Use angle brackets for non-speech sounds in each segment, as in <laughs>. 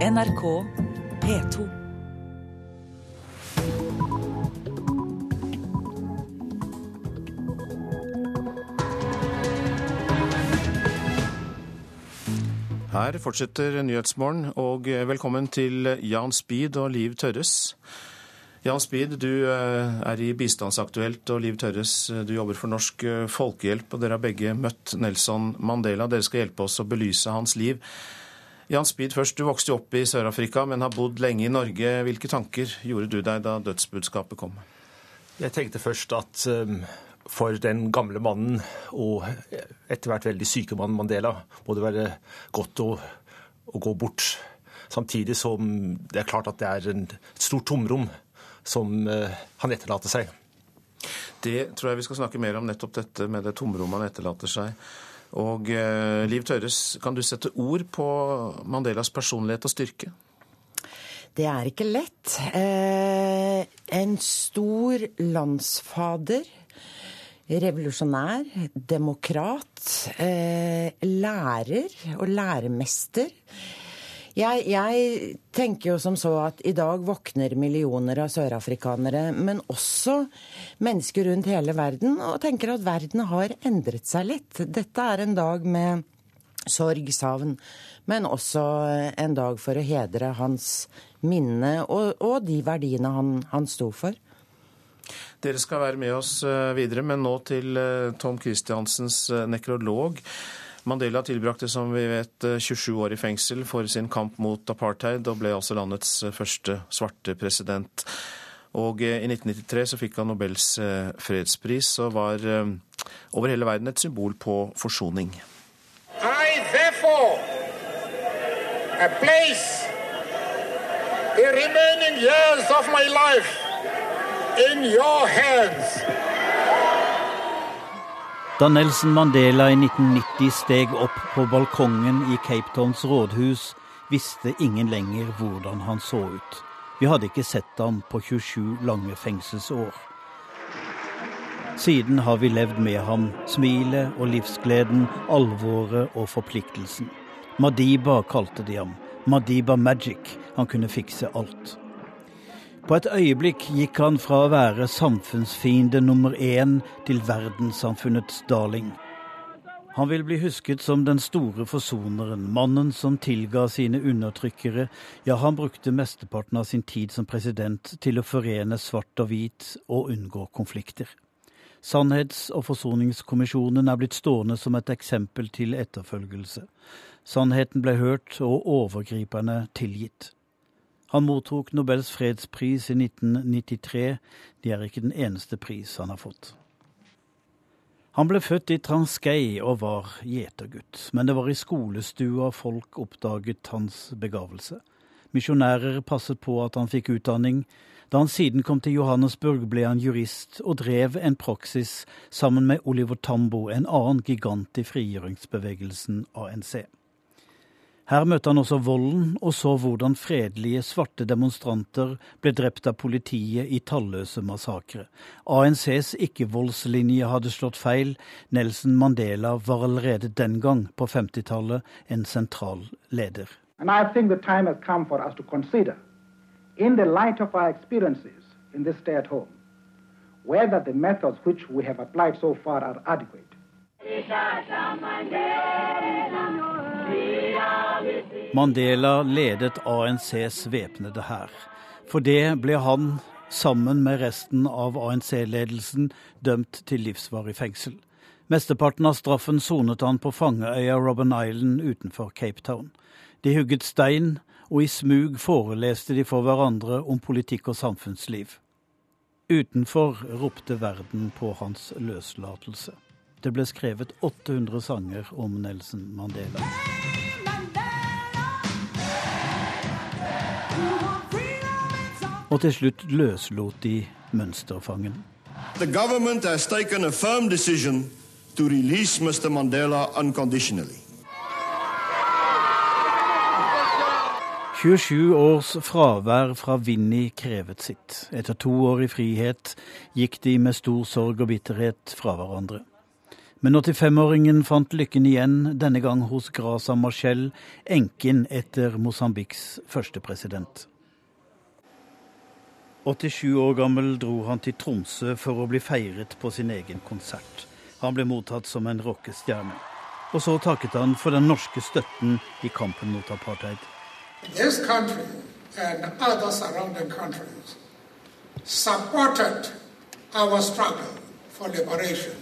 NRK P2. Her fortsetter Nyhetsmorgen, og velkommen til Jan Speed og Liv Tørres. Jan Speed, du eh, er i Bistandsaktuelt, og Liv Tørres, eh, du jobber for Norsk eh, Folkehjelp. og Dere har begge møtt Nelson Mandela. Dere skal hjelpe oss å belyse hans liv. Jan Speed, først, du vokste opp i Sør-Afrika, men har bodd lenge i Norge. Hvilke tanker gjorde du deg da dødsbudskapet kom? Jeg tenkte først at um, for den gamle mannen og etter hvert veldig syke mannen Mandela må det være godt å, å gå bort. Samtidig som det er klart at det er en, et stort tomrom som uh, han etterlater seg. Det tror jeg vi skal snakke mer om, nettopp dette med det tomrommet han etterlater seg. Og uh, Liv Tørres, kan du sette ord på Mandelas personlighet og styrke? Det er ikke lett. Eh, en stor landsfader. Revolusjonær, demokrat, eh, lærer og læremester. Jeg, jeg, tenker jo som så at i dag våkner millioner av sørafrikanere, men også mennesker rundt hele verden, og tenker at verden har endret seg litt. Dette er en dag med sorg, savn, men også en dag for å hedre hans minne og, og de verdiene han, han sto for. Dere skal være med oss eh, videre, men nå til eh, Tom Christiansens eh, nekrolog. Mandela tilbrakte som vi vet 27 år i fengsel for sin kamp mot apartheid, og ble altså landets første svarte president. Og i 1993 så fikk han Nobels fredspris og var over hele verden et symbol på forsoning. I therefore place the remaining years of my life in your hands. Da Nelson Mandela i 1990 steg opp på balkongen i Cape Towns rådhus, visste ingen lenger hvordan han så ut. Vi hadde ikke sett ham på 27 lange fengselsår. Siden har vi levd med ham, smilet og livsgleden, alvoret og forpliktelsen. Madiba kalte de ham. Madiba Magic. Han kunne fikse alt. På et øyeblikk gikk han fra å være samfunnsfiende nummer én til verdenssamfunnets darling. Han vil bli husket som den store forsoneren, mannen som tilga sine undertrykkere, ja, han brukte mesteparten av sin tid som president til å forene svart og hvit og unngå konflikter. Sannhets- og forsoningskommisjonen er blitt stående som et eksempel til etterfølgelse. Sannheten ble hørt og overgriperne tilgitt. Han mottok Nobels fredspris i 1993. Det er ikke den eneste pris han har fått. Han ble født i Transkei og var gjetergutt, men det var i skolestua folk oppdaget hans begavelse. Misjonærer passet på at han fikk utdanning. Da han siden kom til Johannesburg, ble han jurist og drev en praksis sammen med Oliver Tambo, en annen gigant i frigjøringsbevegelsen ANC. Her møtte han også volden, og så hvordan fredelige svarte demonstranter ble drept av politiet i talløse massakre. ANCs ikke-voldslinje hadde slått feil. Nelson Mandela var allerede den gang, på 50-tallet, en sentral leder. And I think the time has come for us to consider, in the light of our experiences in this stay at home, whether the methods which we have applied so far are adequate. Mandela ledet ANCs væpnede hær. For det ble han, sammen med resten av ANC-ledelsen, dømt til livsvarig fengsel. Mesteparten av straffen sonet han på fangeøya Robben Island utenfor Cape Town. De hugget stein, og i smug foreleste de for hverandre om politikk og samfunnsliv. Utenfor ropte verden på hans løslatelse. Det ble skrevet 800 sanger om Nelson Mandela. Og til slutt løslot de mønsterfangen. The government has taken a firm decision to release Mr. Mandela unconditionally. 27 års fravær fra Vinni krevet sitt. Etter to år i frihet gikk de med stor sorg og bitterhet fra hverandre. Men 85-åringen fant lykken igjen, denne gang hos Grasa Marcel, enken etter Mosambiks første president. 87 år gammel dro han til Tromsø for å bli feiret på sin egen konsert. Han ble mottatt som en rockestjerne. Og så takket han for den norske støtten i kampen mot apartheid. This country and other surrounding countries supported our struggle for liberation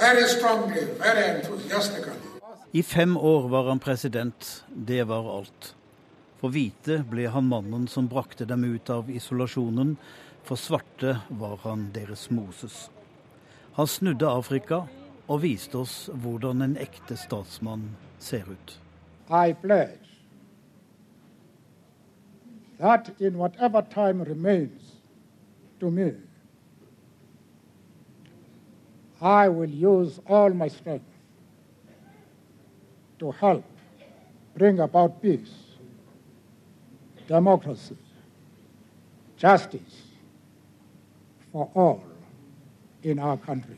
very strongly, very enthusiastically. I fem år var han president. Det var alt. For hvite ble han mannen som brakte dem ut av isolasjonen. For svarte var han deres Moses. Han snudde Afrika og viste oss hvordan en ekte statsmann ser ut. I pledge that in whatever time remains to me, I will use all my strength to help bring about peace, democracy, justice for all in our country.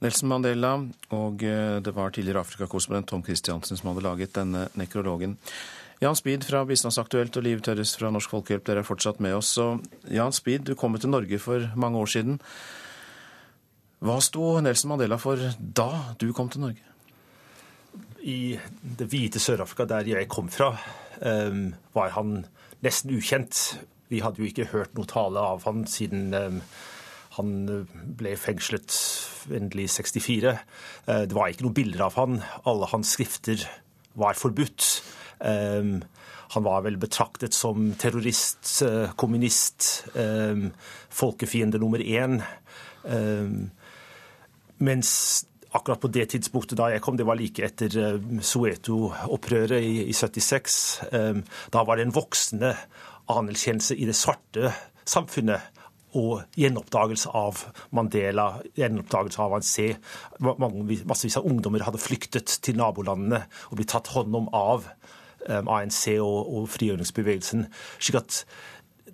Nelson Mandela, og eh, det var tidligere Afrikakorrespondent Tom Christiansen som hadde laget denne nekrologen. Jan Speed fra Bistandsaktuelt og Liv Tørres fra Norsk Folkehjelp, dere er fortsatt med oss. Og Jan Speed, du kom til Norge for mange år siden. Hva sto Nelson Mandela for da du kom til Norge? I det hvite Sør-Afrika, der jeg kom fra, um, var han nesten ukjent. Vi hadde jo ikke hørt noe tale av han siden um, han ble fengslet endelig i 64. Uh, det var ikke noen bilder av han. Alle hans skrifter var forbudt. Um, han var vel betraktet som terrorist, uh, kommunist, folkefiende nummer én. Mens akkurat på det tidspunktet da jeg kom, det var like etter Soeto-opprøret i, i 76, da var det en voksende anerkjennelse i det svarte samfunnet og gjenoppdagelse av Mandela, gjenoppdagelse av ANC. Massevis av ungdommer hadde flyktet til nabolandene og blitt tatt hånd om av um, ANC og, og frigjøringsbevegelsen. slik at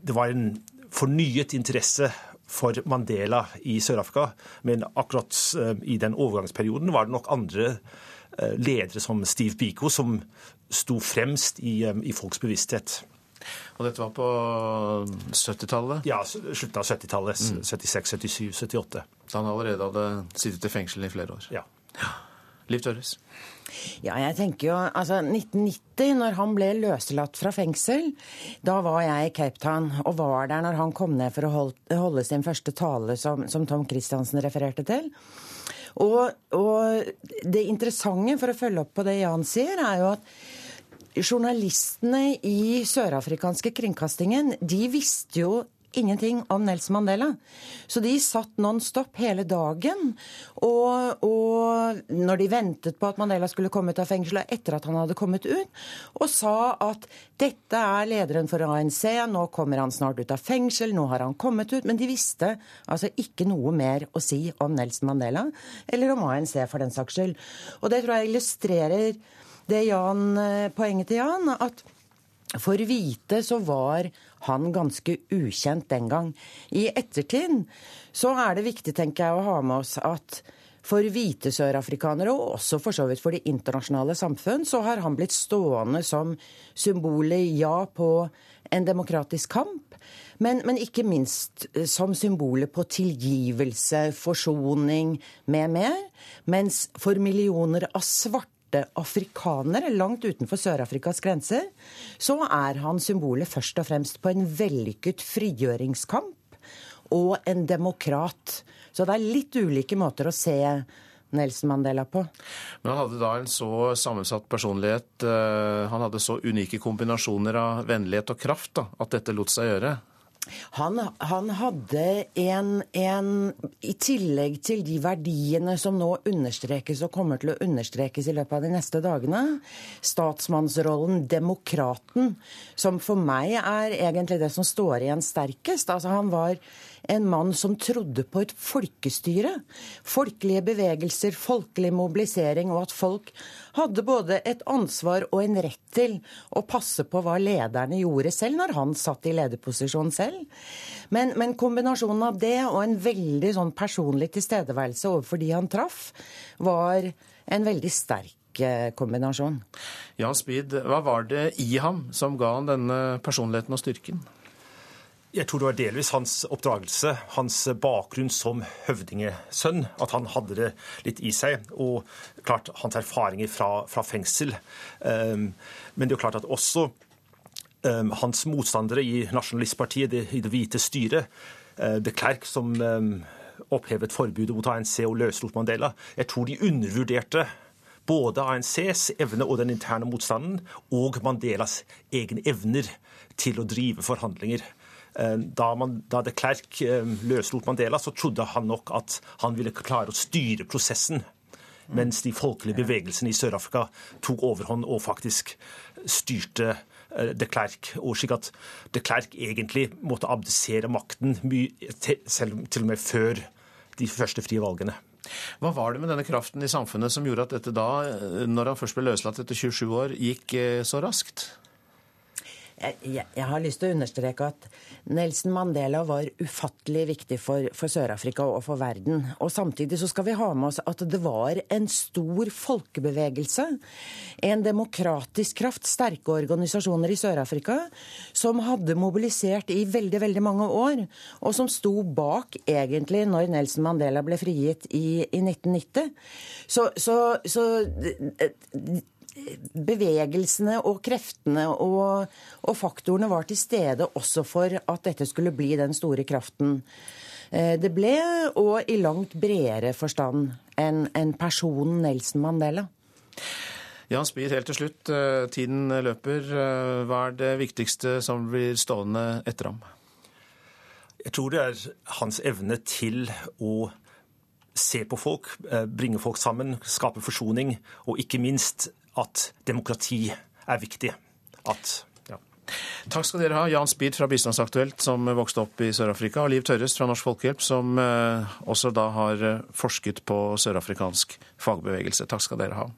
det var en fornyet interesse for Mandela i Sør-Afrika, men akkurat uh, i den overgangsperioden var det nok andre uh, ledere som Steve Biko som sto fremst i, um, i folks bevissthet. Og dette var på 70-tallet? Ja, slutten av 70-tallet. Mm. 76, 77, 78. Da han allerede hadde sittet i fengsel i flere år? Ja. ja. Liv Tørres? Ja, jeg tenker jo Altså, 1990, når han ble løslatt fra fengsel, da var jeg i Cape Town og var der når han kom ned for å holde sin første tale, som, som Tom Christiansen refererte til. Og, og det interessante, for å følge opp på det Jan sier, er jo at journalistene i sørafrikanske kringkastingen de visste jo ingenting om Nelson Mandela. Så de satt non stop hele dagen. Og, og, når de ventet på at Mandela skulle komme ut av fengselet etter at han hadde kommet ut, og sa at dette er lederen for ANC, nå kommer han snart ut av fengsel, nå har han kommet ut. Men de visste altså ikke noe mer å si om Nelson Mandela, eller om ANC for den saks skyld. Og det tror jeg illustrerer det Jan, eh, poenget til Jan, at for hvite så var han ganske ukjent den gang. I ettertid så er det viktig, tenker jeg, å ha med oss at for hvite sørafrikanere, og også for så vidt for det internasjonale samfunn, så har han blitt stående som symbolet, ja, på en demokratisk kamp, men, men ikke minst eh, som symbolet på tilgivelse, forsoning med mer. Mens for millioner av svarte svarte afrikanere langt utenfor Sør-Afrikas grenser, så er han symbolet først og fremst på en vellykket frigjøringskamp og en demokrat. Så det er litt ulike måter å se Nelson Mandela på. Men han hadde da en så sammensatt personlighet, eh, han hadde så unike kombinasjoner av vennlighet og kraft, da, at dette lot seg gjøre? Han, han hadde en, en, I tillegg til de verdiene som nå understrekes og kommer til å understrekes i løpet av de neste dagene, statsmannsrollen demokraten, som for meg er egentlig det som står igjen sterkest. Altså Han var en mann som trodde på et folkestyre. Folkelige bevegelser, folkelig mobilisering, og at folk hadde både et ansvar og en rett til å passe på hva lederne gjorde selv, når han satt i lederposisjon selv. Men, men kombinasjonen av det og en veldig sånn personlig tilstedeværelse overfor de han traff, var en veldig sterk kombinasjon. Jan Speed, hva var det i ham som ga han denne personligheten og styrken? Jeg tror det var delvis hans oppdragelse, hans bakgrunn som høvdingesønn, at han hadde det litt i seg. Og klart hans erfaringer fra, fra fengsel. Um, men det er jo klart at også um, hans motstandere i Nasjonalistpartiet, det, i det hvite styret, uh, de Klerk, som um, opphevet forbudet mot ANC og løslot Mandela, jeg tror de undervurderte både ANCs evne og den interne motstanden, og Mandelas egne evner til å drive forhandlinger. Eh, da, man, da de Klerk eh, løslot Mandela, så trodde han nok at han ville klare å styre prosessen. Mens de folkelige bevegelsene i Sør-Afrika tok overhånd og faktisk styrte eh, de Klerk. Og slik at de Klerk egentlig måtte abdisere makten, selv til og med før de første frie valgene. Hva var det med denne kraften i samfunnet som gjorde at dette da, når han først ble løslatt etter 27 år, gikk så raskt? Jeg, jeg, har lyst til å understreke at Nelson Mandela var ufattelig viktig for, for Sør-Afrika og for verden. Og Samtidig så skal vi ha med oss at det var en stor folkebevegelse. En demokratisk kraft, sterke organisasjoner i Sør-Afrika, som hadde mobilisert i veldig, veldig mange år. Og som sto bak, egentlig, når Nelson Mandela ble frigitt i, i 1990. Så, så, så bevegelsene og kreftene og, og, faktorene var til stede også for at dette skulle bli den store kraften eh, det ble, og i langt bredere forstand enn en personen Nelson Mandela. Jan Spier, helt til slutt. Eh, tiden løper. Eh, hva er det viktigste som blir stående etter ham? Jeg tror det er hans evne til å se på folk, bringe folk sammen, skape forsoning, og ikke minst at demokrati er viktig. At ja. Takk skal dere ha, Jan Speed fra Bistandsaktuelt, som vokste opp i Sør-Afrika, og Liv Tørrest fra Norsk Folkehjelp, som eh, også da har eh, forsket på sørafrikansk fagbevegelse. Takk skal dere ha.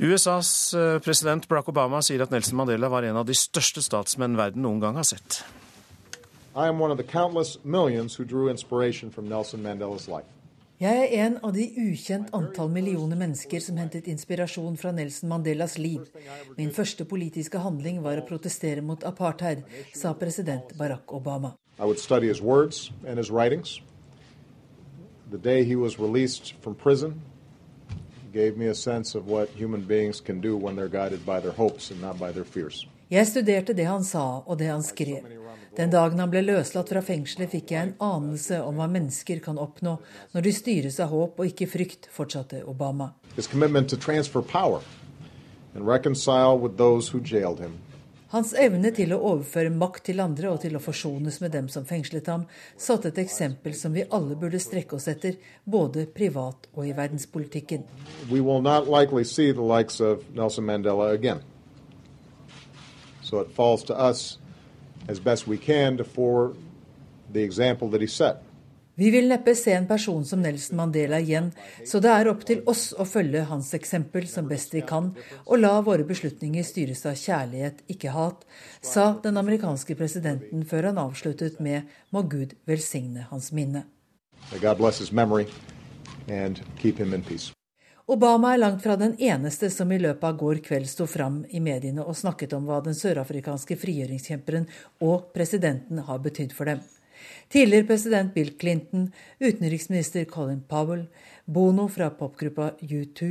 USAs eh, president Barack Obama sier at Nelson Mandela var en av de største statsmenn verden noen gang har sett. I am one of the countless millions who drew inspiration from Nelson Mandela's life. Jeg er en av de ukjent antall millioner mennesker som hentet inspirasjon fra Nelson Mandelas liv. Min første politiske handling var å protestere mot apartheid, sa president Barack Obama. I would study his words and his writings. The day he was released from prison gave me a sense of what human beings can do when they're guided by their hopes and not by their fears. Jeg studerte det han sa og det han skrev. Den dagen han ble løslatt fra fengselet, fikk jeg en anelse om hva mennesker kan oppnå når de styres av håp og ikke frykt, fortsatte Obama. Hans evne til å overføre makt til andre og til å forsones med dem som fengslet ham, satte et eksempel som vi alle burde strekke oss etter, både privat og i verdenspolitikken. Nelson Mandela. So it falls to us as best we can to for the example that he set. Vi vil neppe se en person som Nelson Mandela igjen, så det er opp til oss å følge hans eksempel som best vi kan, og la våre beslutninger styres av kjærlighet, ikke hat, sa den amerikanske presidenten før han avsluttet med 'Må Gud velsigne hans minne'. Obama er langt fra den eneste som i løpet av går kveld sto fram i mediene og snakket om hva den sørafrikanske frigjøringskjemperen og presidenten har betydd for dem. Tidligere president Bill Clinton, utenriksminister Colin Powell, Bono fra popgruppa U2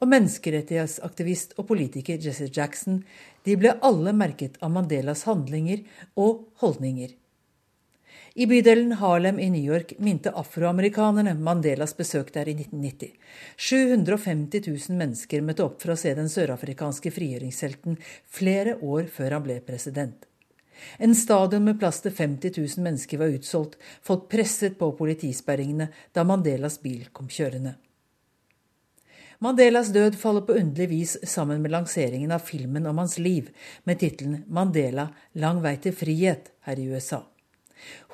og menneskerettighetsaktivist og politiker Jesse Jackson, de ble alle merket av Mandelas handlinger og holdninger. I bydelen Harlem i New York minte afroamerikanerne Mandelas besøk der i 1990. 750 000 mennesker møtte opp for å se den sørafrikanske frigjøringshelten flere år før han ble president. En stadion med plass til 50 000 mennesker var utsolgt. Folk presset på politisperringene da Mandelas bil kom kjørende. Mandelas død faller på underlig vis sammen med lanseringen av filmen om hans liv, med tittelen 'Mandela lang vei til frihet' her i USA.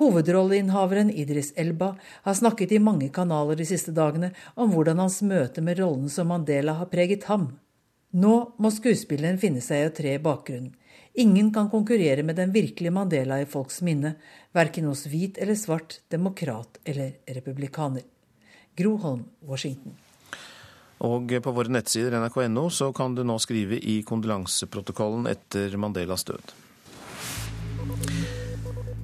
Hovedrolleinnehaveren Idris Elba har snakket i mange kanaler de siste dagene om hvordan hans møte med rollen som Mandela har preget ham. Nå må skuespilleren finne seg i å tre i bakgrunnen. Ingen kan konkurrere med den virkelige Mandela i folks minne, verken hos hvit eller svart, demokrat eller republikaner. Gro Holm, Washington. Og på våre nettsider nrk.no så kan du nå skrive i kondolanseprotokollen etter Mandelas død.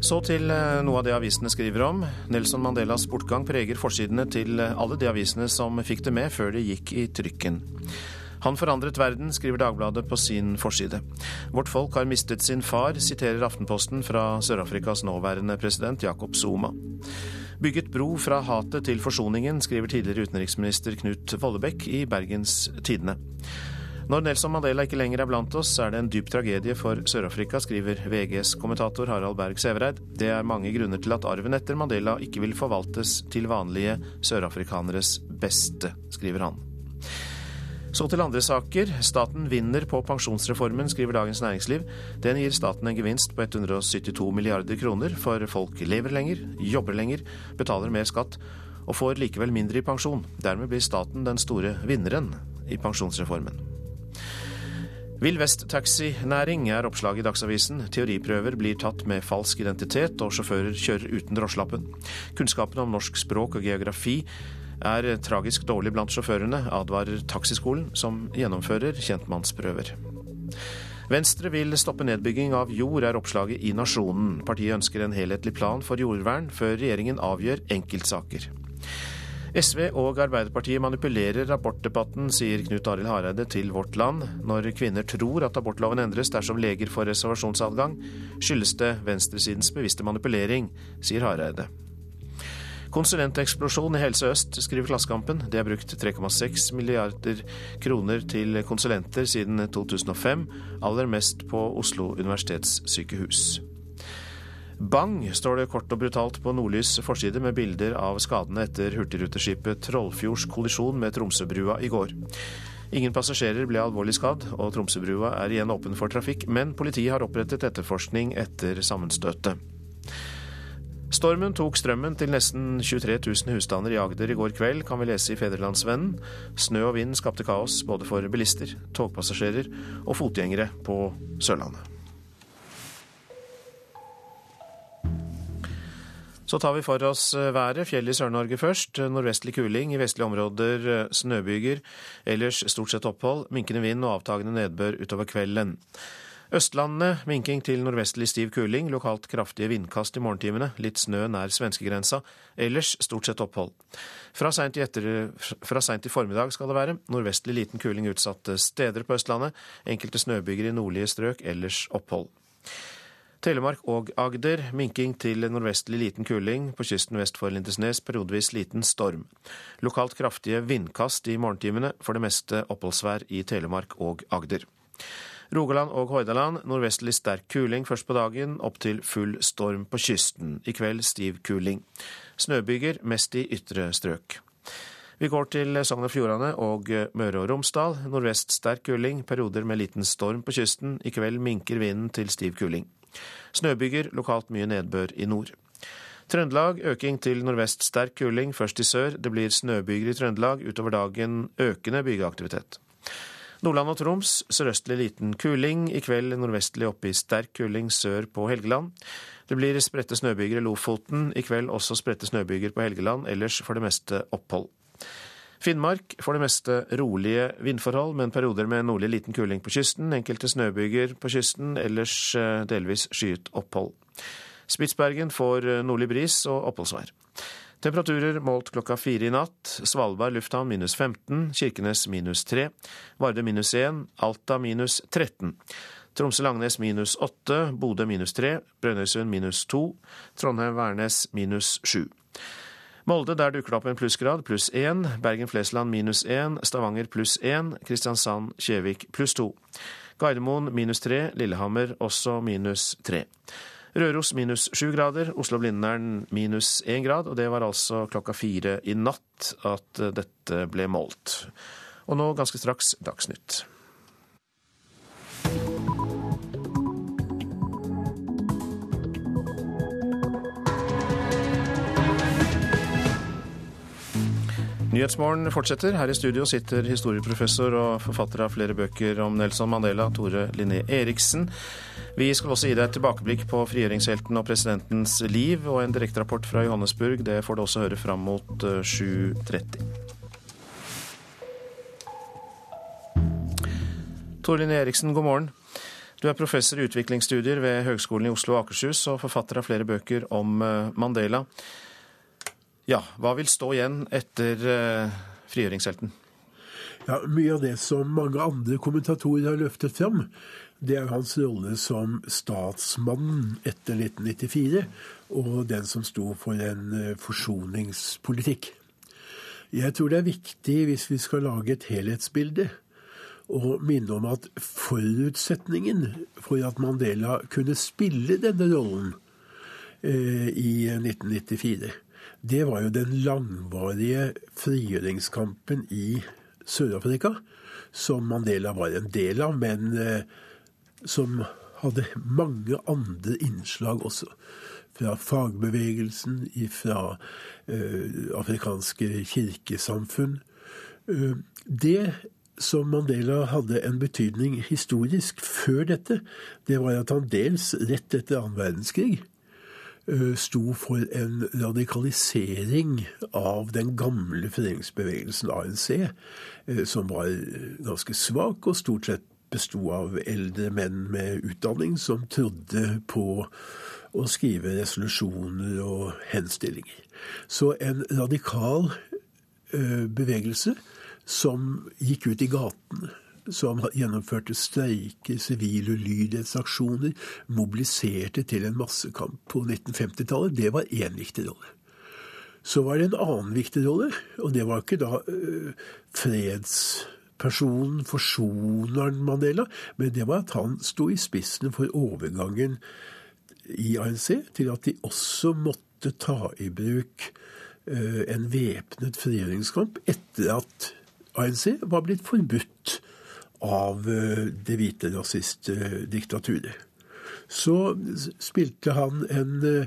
Så til eh, noe av det avisene skriver om. Nelson Mandelas bortgang preger forsidene til eh, alle de avisene som fikk det med før de gikk i trykken. Han forandret verden, skriver Dagbladet på sin forside. Vårt folk har mistet sin far, siterer Aftenposten fra Sør-Afrikas nåværende president Jacob Zuma. Bygget bro fra hatet til forsoningen, skriver tidligere utenriksminister Knut Vollebekk i Bergens Tidende. Når Nelson Mandela ikke lenger er blant oss, er det en dyp tragedie for Sør-Afrika, skriver VGs kommentator Harald Berg Sævereid. Det er mange grunner til at arven etter Mandela ikke vil forvaltes til vanlige sørafrikaneres beste, skriver han. Så til andre saker. Staten vinner på pensjonsreformen, skriver Dagens Næringsliv. Den gir staten en gevinst på 172 milliarder kroner, for folk lever lenger, jobber lenger, betaler mer skatt og får likevel mindre i pensjon. Dermed blir staten den store vinneren i pensjonsreformen. Vill Vest-taxinæring er oppslaget i Dagsavisen. Teoriprøver blir tatt med falsk identitet, og sjåfører kjører uten drosjelappen. Kunnskapen om norsk språk og geografi er tragisk dårlig blant sjåførene, advarer Taxiskolen, som gjennomfører kjentmannsprøver. Venstre vil stoppe nedbygging av jord, er oppslaget i Nasjonen. Partiet ønsker en helhetlig plan for jordvern før regjeringen avgjør enkeltsaker. SV og Arbeiderpartiet manipulerer abortdebatten, sier Knut Arild Hareide til Vårt Land. Når kvinner tror at abortloven endres dersom leger får reservasjonsadgang, skyldes det venstresidens bevisste manipulering, sier Hareide. Konsulenteksplosjon i Helse Øst, skriver Klassekampen. Det er brukt 3,6 milliarder kroner til konsulenter siden 2005, aller mest på Oslo universitetssykehus. Bang, står det kort og brutalt på Nordlys forside med bilder av skadene etter hurtigruteskipet Trollfjords kollisjon med Tromsøbrua i går. Ingen passasjerer ble alvorlig skadd, og Tromsøbrua er igjen åpen for trafikk, men politiet har opprettet etterforskning etter sammenstøtet. Stormen tok strømmen til nesten 23 000 husstander i Agder i går kveld, kan vi lese i Federlandsvennen. Snø og vind skapte kaos både for bilister, togpassasjerer og fotgjengere på Sørlandet. Så tar vi for oss eh, været. Fjell i Sør-Norge først. Nordvestlig kuling. I vestlige områder eh, snøbyger. Ellers stort sett opphold. Minkende vind og avtagende nedbør utover kvelden. Østlandet minking til nordvestlig stiv kuling. Lokalt kraftige vindkast i morgentimene. Litt snø nær svenskegrensa. Ellers stort sett opphold. Fra seint i, i, formiddag skal det være. Nordvestlig liten kuling utsatte steder på Østlandet. Enkelte snøbyger i nordlige strøk. Ellers opphold. Telemark og Agder minking til nordvestlig liten kuling. På kysten vest for Lindesnes periodevis liten storm. Lokalt kraftige vindkast i morgentimene, for det meste oppholdsvær i Telemark og Agder. Rogaland og Hordaland nordvestlig sterk kuling først på dagen, opp til full storm på kysten. I kveld stiv kuling. Snøbyger mest i ytre strøk. Vi går til Sogn og Fjordane og Møre og Romsdal. Nordvest sterk kuling, perioder med liten storm på kysten. I kveld minker vinden til stiv kuling. Snøbyger, lokalt mye nedbør i nord. Trøndelag øking til nordvest sterk kuling, først i sør. Det blir snøbyger i Trøndelag, utover dagen økende bygeaktivitet. Nordland og Troms sørøstlig liten kuling, i kveld nordvestlig opp i sterk kuling sør på Helgeland. Det blir spredte snøbyger i Lofoten, i kveld også spredte snøbyger på Helgeland, ellers for det meste opphold. Finnmark for det meste rolige vindforhold, men perioder med nordlig liten kuling på kysten. Enkelte snøbyger på kysten, ellers eh, delvis skyet opphold. Spitsbergen får eh, nordlig bris og oppholdsvær. Temperaturer målt klokka fire i natt. Svalbard lufthavn minus 15, Kirkenes minus 3, Varde minus 1, Alta minus 13. Tromsø-Langnes minus 8, Bodø minus 3, Brønnøysund minus 2, Trondheim-Værnes minus 7. Molde, der dukker det opp en plussgrad, pluss én. Bergen-Flesland minus én. Stavanger pluss én. Kristiansand-Kjevik pluss to. Gardermoen minus tre. Lillehammer også minus tre. Røros minus sju grader. Oslo-Blindern minus én grad. Og det var altså klokka fire i natt at dette ble målt. Og nå ganske straks Dagsnytt. Nyhetsmorgen fortsetter. Her i studio sitter historieprofessor og forfatter av flere bøker om Nelson Mandela, Tore Linné Eriksen. Vi skal også gi deg et tilbakeblikk på frigjøringshelten og presidentens liv, og en direkterapport fra Johannesburg. Det får du også høre fram mot 7.30. Tore Linné Eriksen, god morgen. Du er professor i utviklingsstudier ved Høgskolen i Oslo og Akershus og forfatter av flere bøker om eh, Mandela. Ja, hva vil stå igjen etter uh, frigjøringshelten? Ja, Mye av det som mange andre kommentatorer har løftet fram, det er hans rolle som statsmann etter 1994, og den som sto for en eh, forsoningspolitikk. Jeg tror det er viktig, hvis vi skal lage et helhetsbilde, å minne om at forutsetningen for at Mandela kunne spille denne rollen eh, i 1994, det var jo den langvarige frigjøringskampen i Sør-Afrika, som Mandela var en del av, men eh, som hadde mange andre innslag også. Fra fagbevegelsen, fra eh, afrikanske kirkesamfunn. Uh, det som Mandela hadde en betydning historisk før dette, det var at han dels rett etter annen verdenskrig Eh, sto for en radikalisering av den gamle foreningsbevegelsen ANC, eh, som var ganske svak og stort sett besto av eldre menn med utdanning som trodde på å skrive resolusjoner og henstillinger. Så en radikal eh, bevegelse som gikk ut i gatene som gjennomførte streiker, sivile ulydighetsaksjoner, mobiliserte til en massekamp på 1950-tallet, det var én viktig rolle. Så var det en annen viktig rolle, og det var ikke da øh, fredspersonen, forsoneren Mandela, men det var at han sto i spissen for overgangen i ANC til at de også måtte ta i bruk øh, en væpnet frigjøringskamp etter at ANC var blitt forbudt av eh, det hvite nazistdiktaturet. Så spilte han en, eh,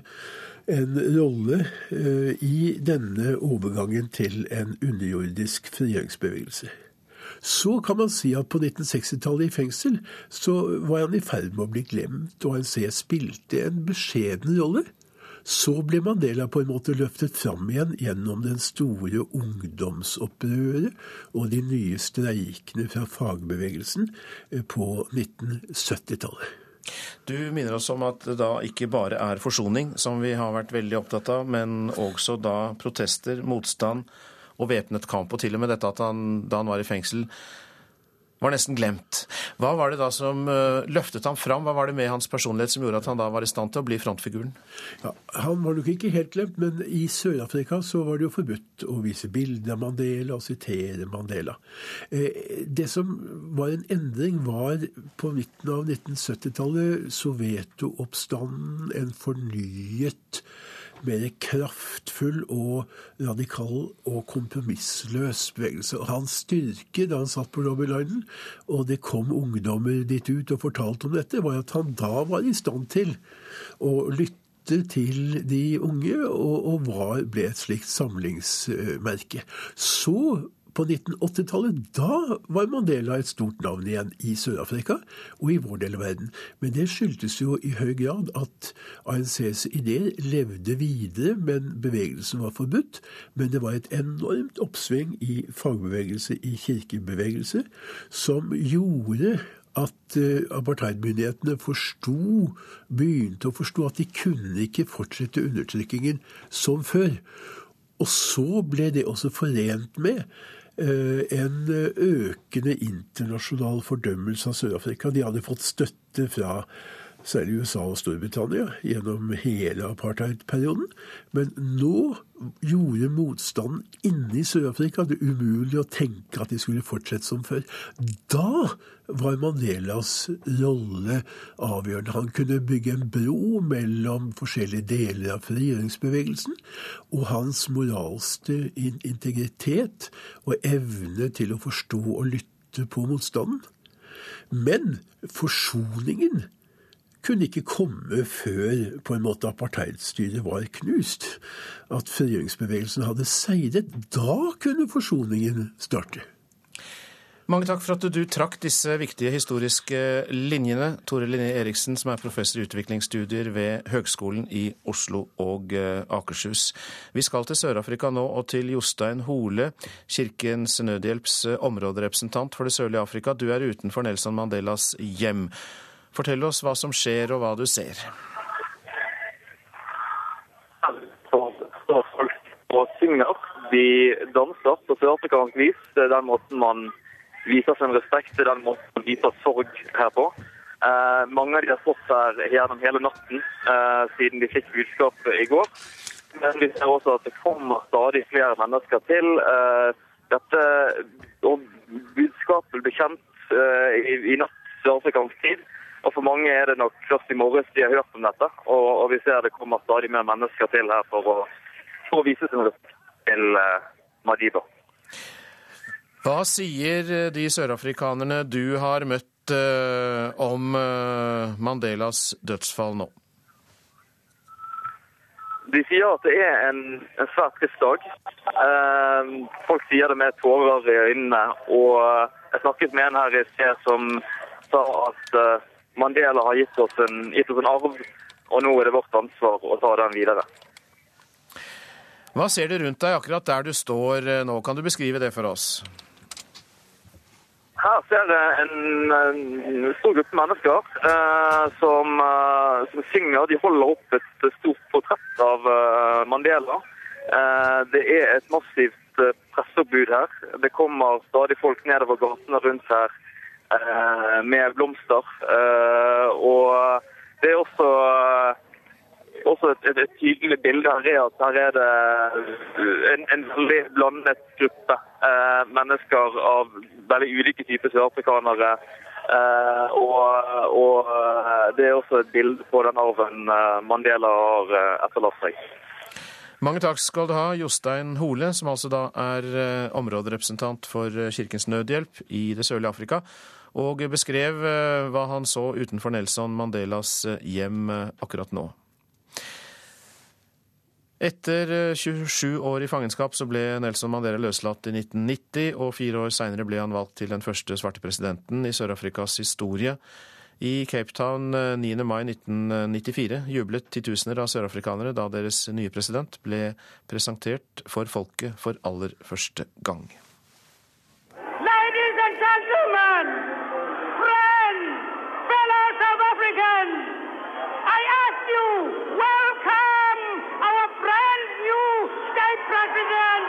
en rolle eh, i denne overgangen til en underjordisk frigjøringsbevegelse. Så kan man si at på 1960-tallet i fengsel så var han i ferd med å bli glemt, og ANC spilte en beskjeden rolle. Så ble Mandela på en måte løftet fram igjen gjennom den store ungdomsopprøret og de nye streikene fra fagbevegelsen eh, på 1970-tallet. Du minner oss om at det da ikke bare er forsoning som vi har vært veldig opptatt av, men også da protester, motstand og væpnet kamp, og til og med dette at han da han var i fengsel var nesten glemt. Hva var det da som uh, løftet ham fram? Hva var det med hans personlighet som gjorde at han da var i stand til å bli frontfiguren? Ja, han var nok ikke helt glemt, men i Sør-Afrika så var det jo forbudt å vise bilder av Mandela og sitere Mandela. Eh, det som var en endring, var på midten av 1970-tallet Soveto-oppstanden, en fornyet mer kraftfull og radikal og kompromissløs bevegelse. Og hans styrke da han satt på Robin Island, og det kom ungdommer dit ut og fortalte om dette, var at han da var i stand til å lytte til de unge, og, og ble et slikt samlingsmerke. Så på 1980-tallet, da var Mandela et stort navn igjen i Sør-Afrika og i vår del av verden. Men det skyldtes jo i høy grad at ANCs ideer levde videre, men bevegelsen var forbudt. Men det var et enormt oppsving i fagbevegelse, i kirkebevegelse, som gjorde at uh, apartheidmyndighetene forsto, begynte å forstå at de kunne ikke fortsette undertrykkingen som før. Og så ble det også forent med Eh, en økende internasjonal fordømmelse av Sør-Afrika. De hadde fått støtte fra særlig USA og Storbritannia gjennom hele apartheidperioden. Men nå gjorde motstanden inne i Sør-Afrika det umulig å tenke at de skulle fortsette som før. Da var Mandelas rolle avgjørende. Han kunne bygge en bro mellom forskjellige deler av frigjøringsbevegelsen, og hans moralske integritet og evne til å forstå og lytte på motstanden. Men forsoningen kunne ikke komme før på en måte apartheidstyret var knust. At frigjøringsbevegelsen hadde seiret. Da kunne forsoningen starte. Mange takk for at du trakk disse viktige historiske linjene. Tore Linné Eriksen, som er professor i utviklingsstudier ved Høgskolen i Oslo og eh, Akershus. Vi skal til Sør-Afrika nå, og til Jostein Hole, Kirkens Nødhjelps eh, områderepresentant for det sørlige Afrika. Du er utenfor Nelson Mandelas hjem. Fortell oss hva som skjer, og hva du ser. står folk og synger. De danser på sørafrikansk vis. Det er den måten man viser sin respekt til den måten man viser sorg her på. Eh, mange av de har stått her gjennom hele natten eh, siden de fikk budskapet i går. Men vi ser også at det kommer stadig flere mennesker til. Eh, dette og budskapet ble kjent eh, i, i natt sørafrikansk tid. Og for mange er det nok først i morges de har hørt om dette. Og, og vi ser det kommer stadig mer mennesker til her for å, for å vise sin respekt til eh, Madiba. Hva sier eh, de sørafrikanerne du har møtt eh, om eh, Mandelas dødsfall nå? De sier at det er en, en svært trist dag. Eh, folk sier det med tårer i øynene. Og jeg snakket med en her i sted som sa at eh, Mandela har gitt oss, en, gitt oss en arv, og nå er det vårt ansvar å ta den videre. Hva ser du rundt deg akkurat der du står eh, nå? Kan du beskrive det for oss? Her ser jeg en, en stor gruppe mennesker eh, som, eh, som, synger. De holder opp et stort portrett av eh, Mandela. Eh, det er et massivt eh, presseoppbud her. Det kommer stadig folk nedover gatene rundt her med blomster. og det er også også et, et, et, tydelig bilde her er at her er det en, en veldig blandet gruppe eh, mennesker av veldig ulike typer sørafrikanere. Eh, og, og, eh, det er også et bilde på den arven eh, Mandela har eh, etterlatt seg. Mange takk skal du ha, Jostein Hole, som altså da er områderepresentant for Kirkens Nødhjelp i det sørlige Afrika, og beskrev hva han så utenfor Nelson Mandelas hjem akkurat nå. Etter 27 eh, år i fangenskap så ble Nelson Mandela løslatt i 1990, og fire år seinere ble han valgt til den første svarte presidenten i Sør-Afrikas historie. I Cape Town 9. Eh, mai 1994 jublet titusener av sørafrikanere da deres nye president ble presentert for folket for aller første gang. Ladies and gentlemen, friends, fellow South Africans, I ask you, welcome! our brand new state president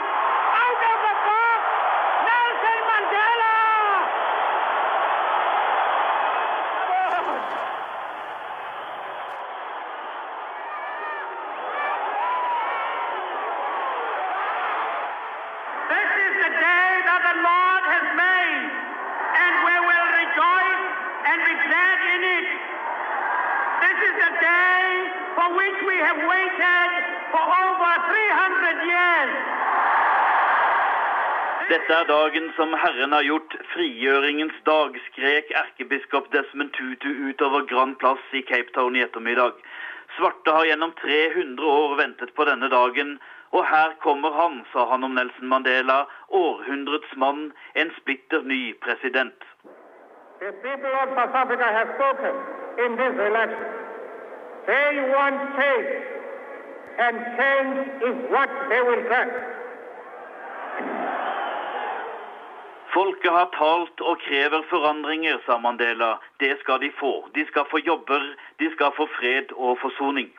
out of the box, Nelson Mandela. This is the day that the Lord has made, and we will rejoice and be glad in it. This is the day for which we have waited for over 300 years. Dette er dagen som Herren har gjort, frigjøringens dag, skrek erkebiskop Desmond Tutu utover Grand Plass i Cape Town i ettermiddag. Svarte har gjennom 300 år ventet på denne dagen, og her kommer han, sa han om Nelson Mandela, århundrets mann, en splitter ny president. The people of South Africa have spoken in this election. They want change, and change is what they will get. Folket har talt og krever forandringer, sa Mandela. Det skal de få. De skal få jobber, de skal få fred og forsoning.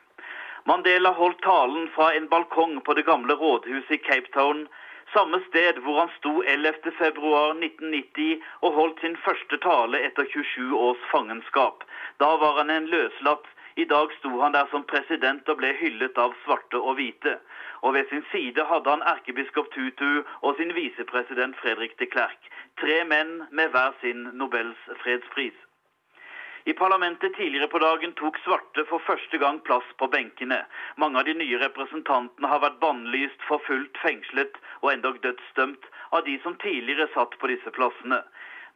Mandela holdt talen fra en balkong på det gamle rådhuset i Cape Town, samme sted hvor han sto 11.2.1990 og holdt sin første tale etter 27 års fangenskap. Da var han en løslatt i dag sto han der som president og ble hyllet av svarte og hvite. Og ved sin side hadde han erkebiskop Tutu og sin visepresident Fredrik de Klerk. Tre menn med hver sin Nobels fredspris. I parlamentet tidligere på dagen tok svarte for første gang plass på benkene. Mange av de nye representantene har vært bannlyst, forfulgt, fengslet og endog dødsdømt av de som tidligere satt på disse plassene.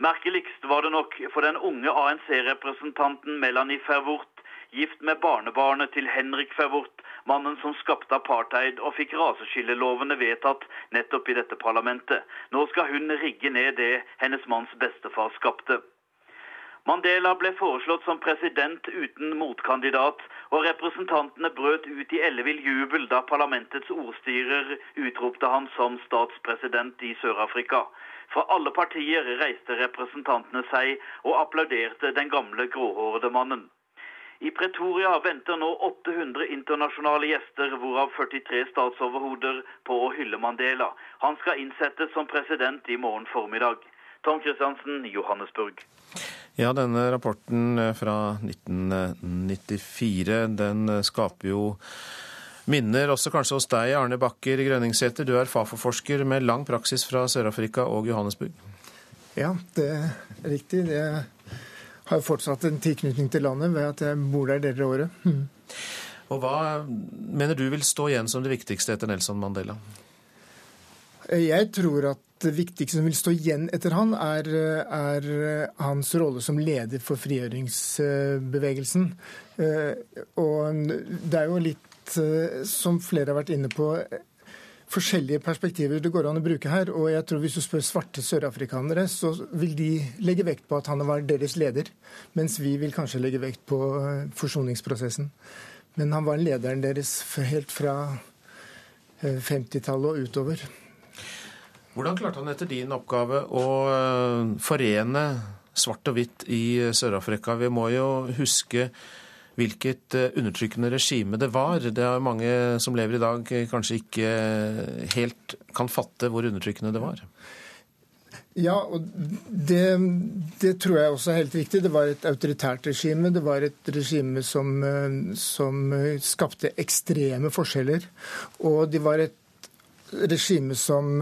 Merkeligst var det nok for den unge ANC-representanten Melanie Fervort gift med barnebarnet til Henrik Favort, mannen som skapte apartheid og fikk raseskillelovene vedtatt nettopp i dette parlamentet. Nå skal hun rigge ned det hennes manns bestefar skapte. Mandela ble foreslått som president uten motkandidat, og representantene brøt ut i ellevill jubel da parlamentets ordstyrer utropte han som statspresident i Sør-Afrika. Fra alle partier reiste representantene seg og applauderte den gamle gråhårede mannen. I Pretoria venter nå 800 internasjonale gjester, hvorav 43 statsoverhoder, på å hylle Mandela. Han skal innsettes som president i morgen formiddag. Tom Christiansen, Johannesburg. Ja, denne rapporten fra 1994 den skaper jo minner også kanskje hos deg, Arne Bakker Grønningsæter. Du er Fafo-forsker med lang praksis fra Sør-Afrika og Johannesburg. Ja, det er riktig. Jeg har fortsatt en tilknytning til landet ved at jeg bor der deler av året. Mm. Og Hva mener du vil stå igjen som det viktigste etter Nelson Mandela? Jeg tror at det viktigste som vil stå igjen etter han, er, er hans rolle som leder for frigjøringsbevegelsen. Og det er jo litt, som flere har vært inne på, forskjellige perspektiver det går an å bruke her. Og jeg tror hvis du spør svarte sørafrikanere, så vil de legge vekt på at han var deres leder. Mens vi vil kanskje legge vekt på forsoningsprosessen. Men han var lederen deres helt fra 50-tallet og utover. Hvordan klarte han etter din oppgave å eh, forene svart og hvitt i Sør-Afrika? Vi må jo huske hvilket eh, undertrykkende regime det var. Det er mange som lever i dag kanskje ikke helt kan fatte hvor undertrykkende det var. Ja, og det, det, tror jeg også er helt riktig. Det var et autoritært regime. Det var et regime som, eh, som skapte ekstreme forskjeller. Og det var et regime som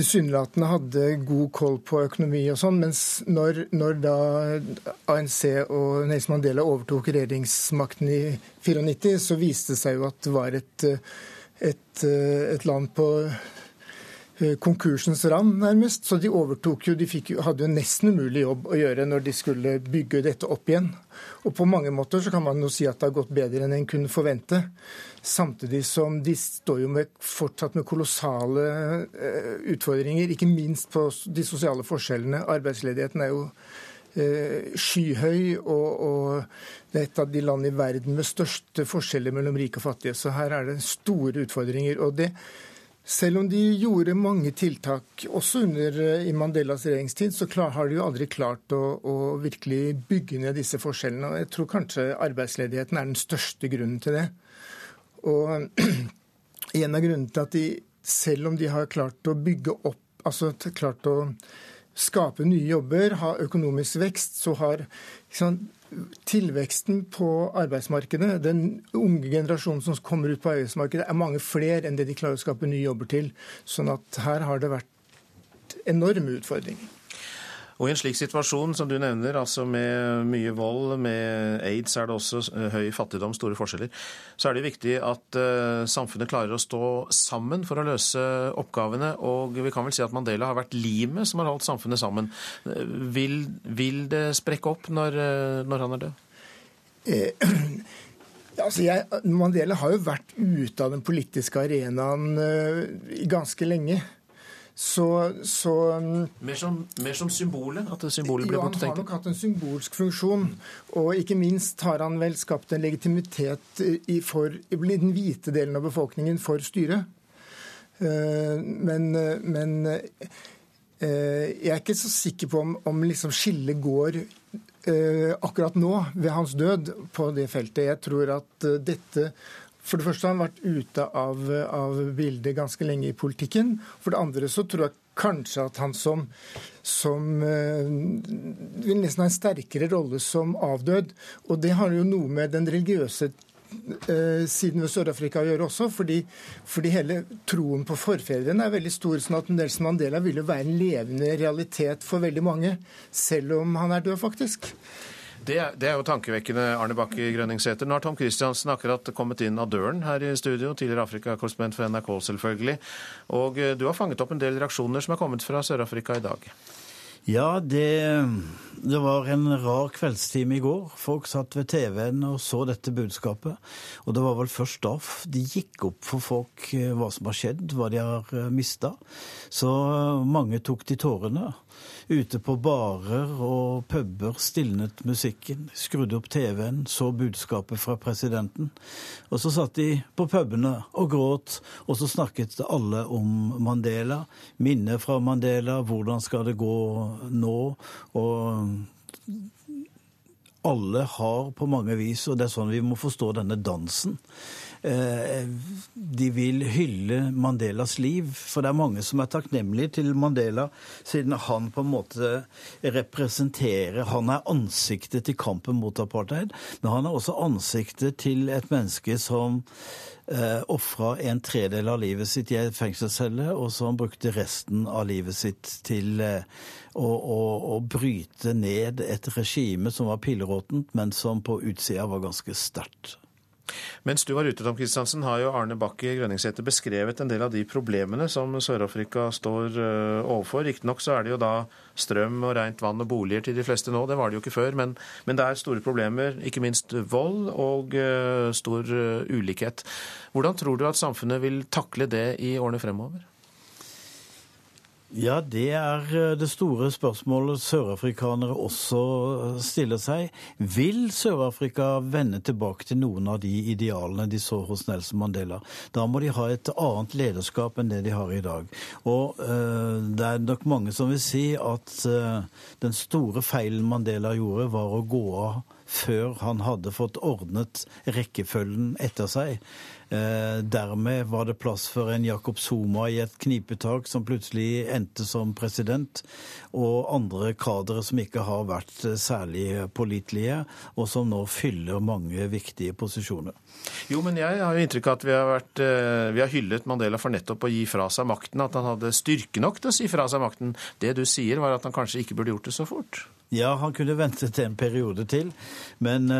tilsynelatende hadde god koll på økonomi og sånn, mens når, når, da ANC og Nelson Mandela overtok regjeringsmakten i 94, så viste det seg jo at det var et, et, et land på eh, konkursens rand, nærmest. Så de overtok jo, de fikk, hadde jo nesten umulig jobb å gjøre når de skulle bygge dette opp igjen. Og på mange måter så kan man jo si at det har gått bedre enn en kunne forvente. Samtidig som de står jo med, fortsatt med kolossale uh, utfordringer, ikke minst på de sosiale forskjellene. Arbeidsledigheten er jo uh, skyhøy, og, og, det er et av de land i verden med største forskjeller mellom rike og fattige. Så her er det store utfordringer. og det selv om de gjorde mange tiltak, også under eh, i Mandelas regjeringstid, så klar, har de jo aldri klart å, å, virkelig bygge ned disse forskjellene. Og jeg tror kanskje arbeidsledigheten er den største grunnen til det. Og <clears throat> en av grunnene til at de, selv om de har klart å bygge opp, altså klart å skape nye jobber, ha økonomisk vekst, så har liksom, tilveksten på arbeidsmarkedet, den unge generasjonen som kommer ut på arbeidsmarkedet, er mange flere enn det de klarer å skape nye jobber til. Sånn at her har det vært enorme utfordringer. Og I en slik situasjon som du nevner, altså med mye vold, med aids er det også eh, høy fattigdom, store forskjeller, så er det viktig at uh, samfunnet klarer å stå sammen for å løse oppgavene. Og vi kan vel si at Mandela har vært limet som har holdt samfunnet sammen. Eh, vil, vil det sprekke opp når, når han er død? Eh. <clears throat> Altså jeg, Mandela har jo vært ute av den politiske arenaen ganske lenge. Så, så um, mer, som, mer, som, symbolet? At symbolet ble borte? Ja, han har nok hatt en symbolsk funksjon. Og ikke minst har han vel skapt en legitimitet i, for, i den hvite delen av befolkningen for styret. Eh, men, men eh, jeg er ikke så sikker på om, om liksom skillet går eh, akkurat nå, ved hans død, på det feltet. Jeg tror at dette for det første har han vært ute av, av, bildet ganske lenge i politikken. For det andre så tror jeg kanskje at han som, som uh, vil nesten ha en sterkere rolle som avdød. Og det har jo noe med den religiøse uh, siden ved Sør-Afrika å gjøre også, fordi, fordi, hele troen på forfedrene er veldig stor. sånn at Nelson Mandela vil jo være en levende realitet for veldig mange, selv om han er død, faktisk. Det det er, jo tankevekkende, Arne Bakke Grønningsæter. Nå har Tom Christiansen akkurat kommet inn av døren her i studio, tidligere Afrikakorrespondent for NRK selvfølgelig. Og eh, du har fanget opp en del reaksjoner som er kommet fra Sør-Afrika i dag. Ja, det, det var en rar kveldstime i går. Folk satt ved TV-en og så dette budskapet. Og det var vel først da det gikk opp for folk eh, hva som har skjedd, hva de har eh, mista. Så mange tok til tårene. Ute på barer og puber stilnet musikken, skrudde opp TV-en, så budskapet fra presidenten. Og så satt de på pubene og gråt, og så snakket alle om Mandela. Minner fra Mandela, hvordan skal det gå nå? Og alle har på mange vis, og det er sånn vi må forstå denne dansen de vil hylle Mandelas liv. For det er mange som er takknemlige til Mandela, siden han på en måte representerer Han er ansiktet til kampen mot apartheid, men han er også ansiktet til et menneske som eh, ofra en tredel av livet sitt i en fengselscelle, og som brukte resten av livet sitt til eh, å, å, å, bryte ned et regime som var pilleråttent, men som på utsida var ganske sterkt. Mens du var ute, Tom Kristiansen, har jo Arne Bakke Grønningsæter beskrevet en del av de problemene som Sør-Afrika står eh, overfor. Riktignok så er det jo da strøm og rent vann og boliger til de fleste nå, det var det jo ikke før. Men, men det er store problemer, ikke minst vold og uh, stor uh, ulikhet. Hvordan tror du at samfunnet vil takle det i årene fremover? Ja, det er eh, det store spørsmålet sørafrikanere også eh, stiller seg. Vil Sør-Afrika vende tilbake til noen av de idealene de så hos Nelson Mandela? Da må de ha et annet lederskap enn det de har i dag. Og uh, det er nok mange som vil si at uh, den store feilen Mandela gjorde, var å gå av før han hadde fått ordnet rekkefølgen etter seg. Eh, dermed var det plass for en Jakob Zuma i et knipetak som plutselig endte som president, og andre kadere som ikke har vært eh, særlig pålitelige, og som nå fyller mange viktige posisjoner. Jo, men jeg har jo inntrykk av at vi har, vært, eh, vi har hyllet Mandela for nettopp å gi fra seg makten, at han hadde styrke nok til å si fra seg makten. Det du sier, var at han kanskje ikke burde gjort det så fort? Ja, han kunne ventet en periode til, men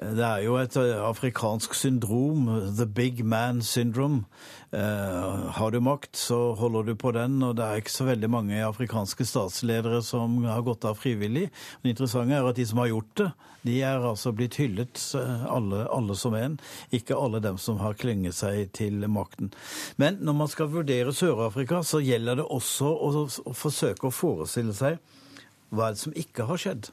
det er jo et eh, afrikansk syndrom, the big man syndrome. Eh, har du makt, så holder du på den, og det er ikke så veldig mange afrikanske statsledere som har gått av frivillig. Det interessante er at de som har gjort det, de er altså blitt hyllet, eh, alle, alle som en. Ikke alle dem som har klynget seg til makten. Men når man skal vurdere Sør-Afrika, så gjelder det også å, å forsøke å forestille seg hva er det som ikke har skjedd.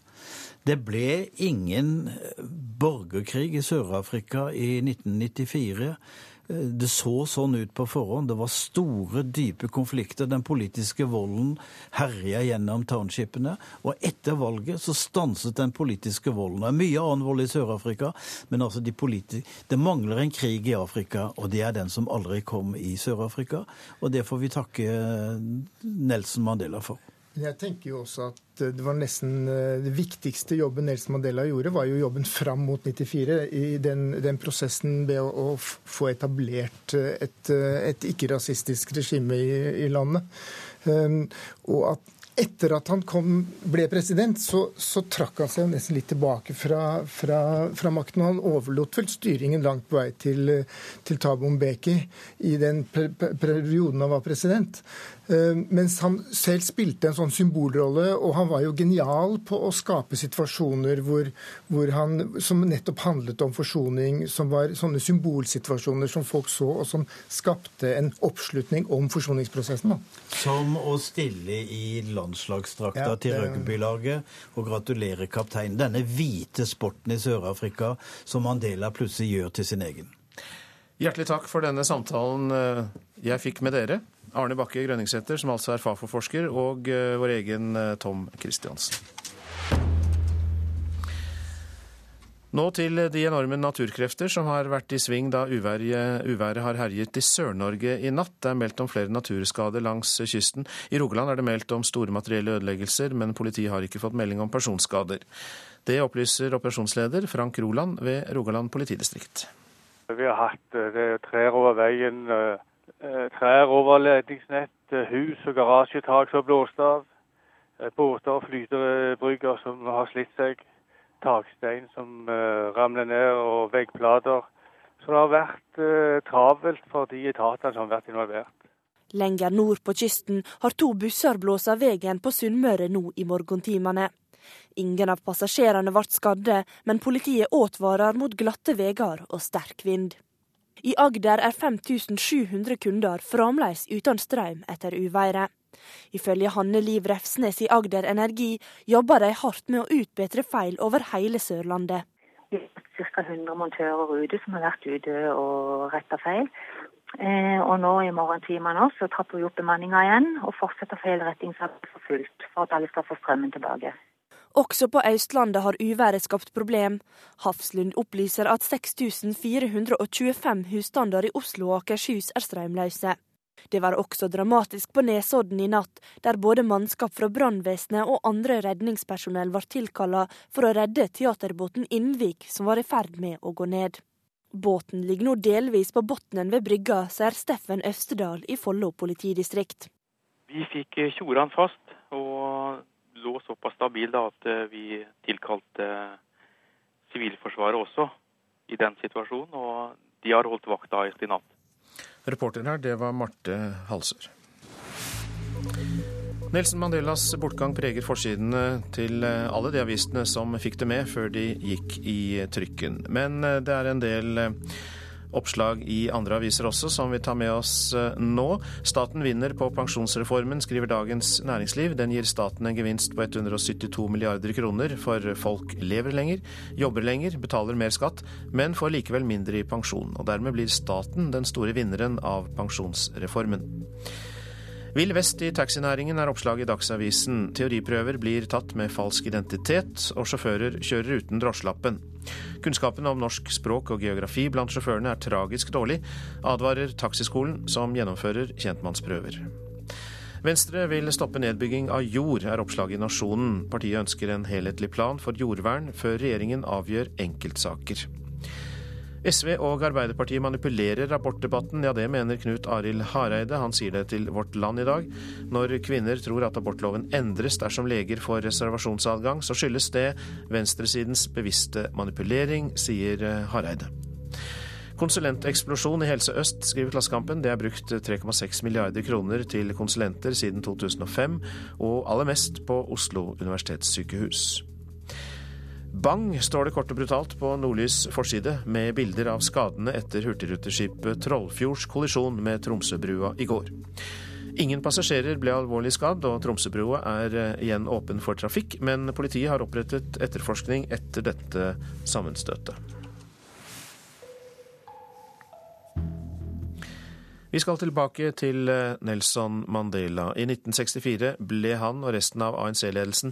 Det ble ingen eh, borgerkrig i Sør-Afrika i 1994. Eh, det så sånn ut på forhånd. Det var store, dype konflikter. Den politiske volden herja gjennom townshipene. Og etter valget så stanset den politiske volden. Det er mye annen vold i Sør-Afrika, men altså de det mangler en krig i Afrika, og det er den som aldri kom i Sør-Afrika. Og det får vi takke Nelson Mandela for. Jeg tenker jo også at det var nesten eh, det viktigste jobben Nelson Mandela gjorde, var jo jobben fram mot 94. I den, den prosessen ved å, å, få etablert eh, et, eh, et ikke-rasistisk regime i, i landet. Um, og at etter at han kom, ble president, så, så, trakk han seg nesten litt tilbake fra, fra, fra makten. Han overlot vel styringen langt på vei til, til Thabo Mbeki i den perioden han var president. Eh, mens han selv spilte en sånn symbolrolle, og han var jo genial på å skape situasjoner hvor, hvor han, som nettopp handlet om forsoning, som var sånne symbolsituasjoner som folk så, og som skapte en oppslutning om forsoningsprosessen. Da. Som å stille i landslagsdrakta ja, til rugbylaget og gratulere kapteinen. Denne hvite sporten i Sør-Afrika som Mandela plutselig gjør til sin egen. Hjertelig takk for denne samtalen eh, jeg fikk med dere. Arne Bakke Grønningsæter, som altså er Fafo-forsker, og uh, vår egen uh, Tom Christiansen. Nå til de enorme naturkrefter som har vært i sving da uværet, uværet har herjet i Sør-Norge i natt. Det er meldt om flere naturskader langs kysten. I Rogaland er det meldt om store materielle ødeleggelser, men politiet har ikke fått melding om personskader. Det opplyser operasjonsleder Frank Roland ved Rogaland politidistrikt. Vi har hatt eh, trær over veien, Eh, trær over ledningsnett, eh, hus og garasjetak som har blåst av. Eh, båter og flytebrygger som har slitt seg. Takstein som ramler ned, og veggplater. Så det har vært travelt for de etatene som har vært involvert. Lenger nord på kysten har to busser blåst av veien på Sunnmøre nå i morgentimene. Ingen av passasjerene ble skadde, men politiet advarer mot glatte veier og sterk vind. I Agder er 5700 kunder fremdeles uten strøm etter uværet. Ifølge Hanne Liv Refsnes i Agder Energi jobber de hardt med å utbedre feil over hele Sørlandet. Vi har ca. 100 montører ute som har vært ute og retta feil. Eh, og nå i morgentimene så trapper vi opp bemanninga igjen og fortsetter feilrettingsarbeidet for fullt for at alle skal få strømmen tilbake. Også på Østlandet har uværet skapt problem. Hafslund opplyser at 6425 husstander i Oslo og Akershus er strømløse. Det var også dramatisk på Nesodden i natt, der både mannskap fra brannvesenet og andre redningspersonell var tilkalla for å redde teaterbåten Innvik, som var i ferd med å gå ned. Båten ligger nå delvis på bunnen ved brygga, sier Steffen Øvstedal i Follo politidistrikt. Vi fikk tjora han fast, og lå såpass stabil da, at eh, vi tilkalte Sivilforsvaret også i den situasjonen. Og de har holdt vakta i natt. Reporter her, det var Marte Halser. Nelson Mandelas bortgang preger forsidene til eh, alle de avisene som fikk det med før de gikk i trykken. Men eh, det er en del Oppslag i andre aviser også, som vi tar med oss eh, nå. Staten vinner på pensjonsreformen, skriver Dagens Næringsliv. Den gir staten en gevinst på 172 milliarder kroner, for folk lever lenger, jobber lenger, betaler mer skatt, men får likevel mindre i pensjon. Og dermed blir staten den store vinneren av pensjonsreformen. Vill vest i taxinæringen er oppslag i Dagsavisen. Teoriprøver blir tatt med falsk identitet, og sjåfører kjører uten drosjelappen. Kunnskapen om norsk språk og geografi blant sjåførene er tragisk dårlig, advarer Taxiskolen, som gjennomfører kjentmannsprøver. Venstre vil stoppe nedbygging av jord, er oppslaget i Nasjonen. Partiet ønsker en helhetlig plan for jordvern før regjeringen avgjør enkeltsaker. SV og Arbeiderpartiet manipulerer abortdebatten, ja det mener Knut Arild Hareide. Han sier det til Vårt Land i dag. Når kvinner tror at abortloven endres dersom leger får reservasjonsadgang, så skyldes det venstresidens bevisste manipulering, sier Hareide. Konsulenteksplosjon i Helse Øst, skriver Klassekampen. Det er brukt 3,6 milliarder kroner til konsulenter siden 2005, og aller mest på Oslo universitetssykehus. Bang, står det kort og brutalt på Nordlys forside, med bilder av skadene etter hurtigruteskipet Trollfjords kollisjon med Tromsøbrua i går. Ingen passasjerer ble alvorlig skadd, og Tromsøbrua er eh, igjen åpen for trafikk, men politiet har opprettet etterforskning etter dette sammenstøtet. Vi skal tilbake til eh, Nelson Mandela. I 1964 ble han og resten av ANC-ledelsen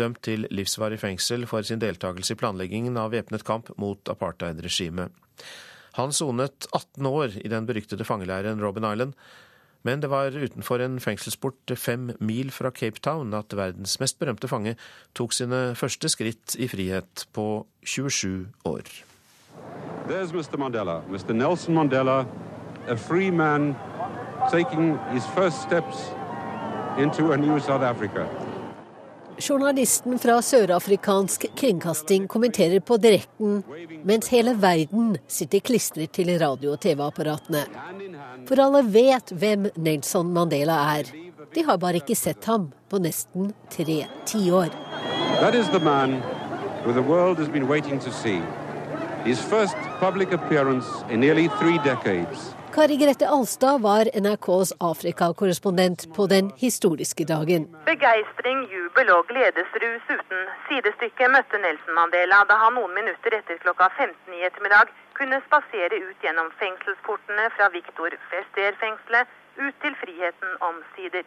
dømt til livsvarig fengsel for sin deltakelse i planleggingen av væpnet kamp mot apartheid-regimet. Han sonet 18 år i den beryktede fangeleiren Robben Island, men det var utenfor en fengselsport fem mil fra Cape Town at verdens mest berømte fange tok sine første skritt i frihet på 27 år. There's Mr. Mandela, Mr. Nelson Mandela a free man taking his first steps into a new South Africa. Journalisten fra sørafrikansk kringkasting kommenterer på direkten, mens hele verden sitter klistret til radio- og TV-apparatene. For alle vet hvem Nelson Mandela er. De har bare ikke sett ham på nesten tre tiår. That is the man who the world has been waiting to første His first public appearance in nearly three decades. Kari Grete Alstad var NRKs Afrika-korrespondent på den historiske dagen. Begeistring, jubel og gledesrus uten sidestykke møtte Nelson Mandela da han noen minutter etter klokka 15 i ettermiddag kunne spasere ut gjennom fengselsportene fra Victor Fester-fengselet ut til friheten omsider.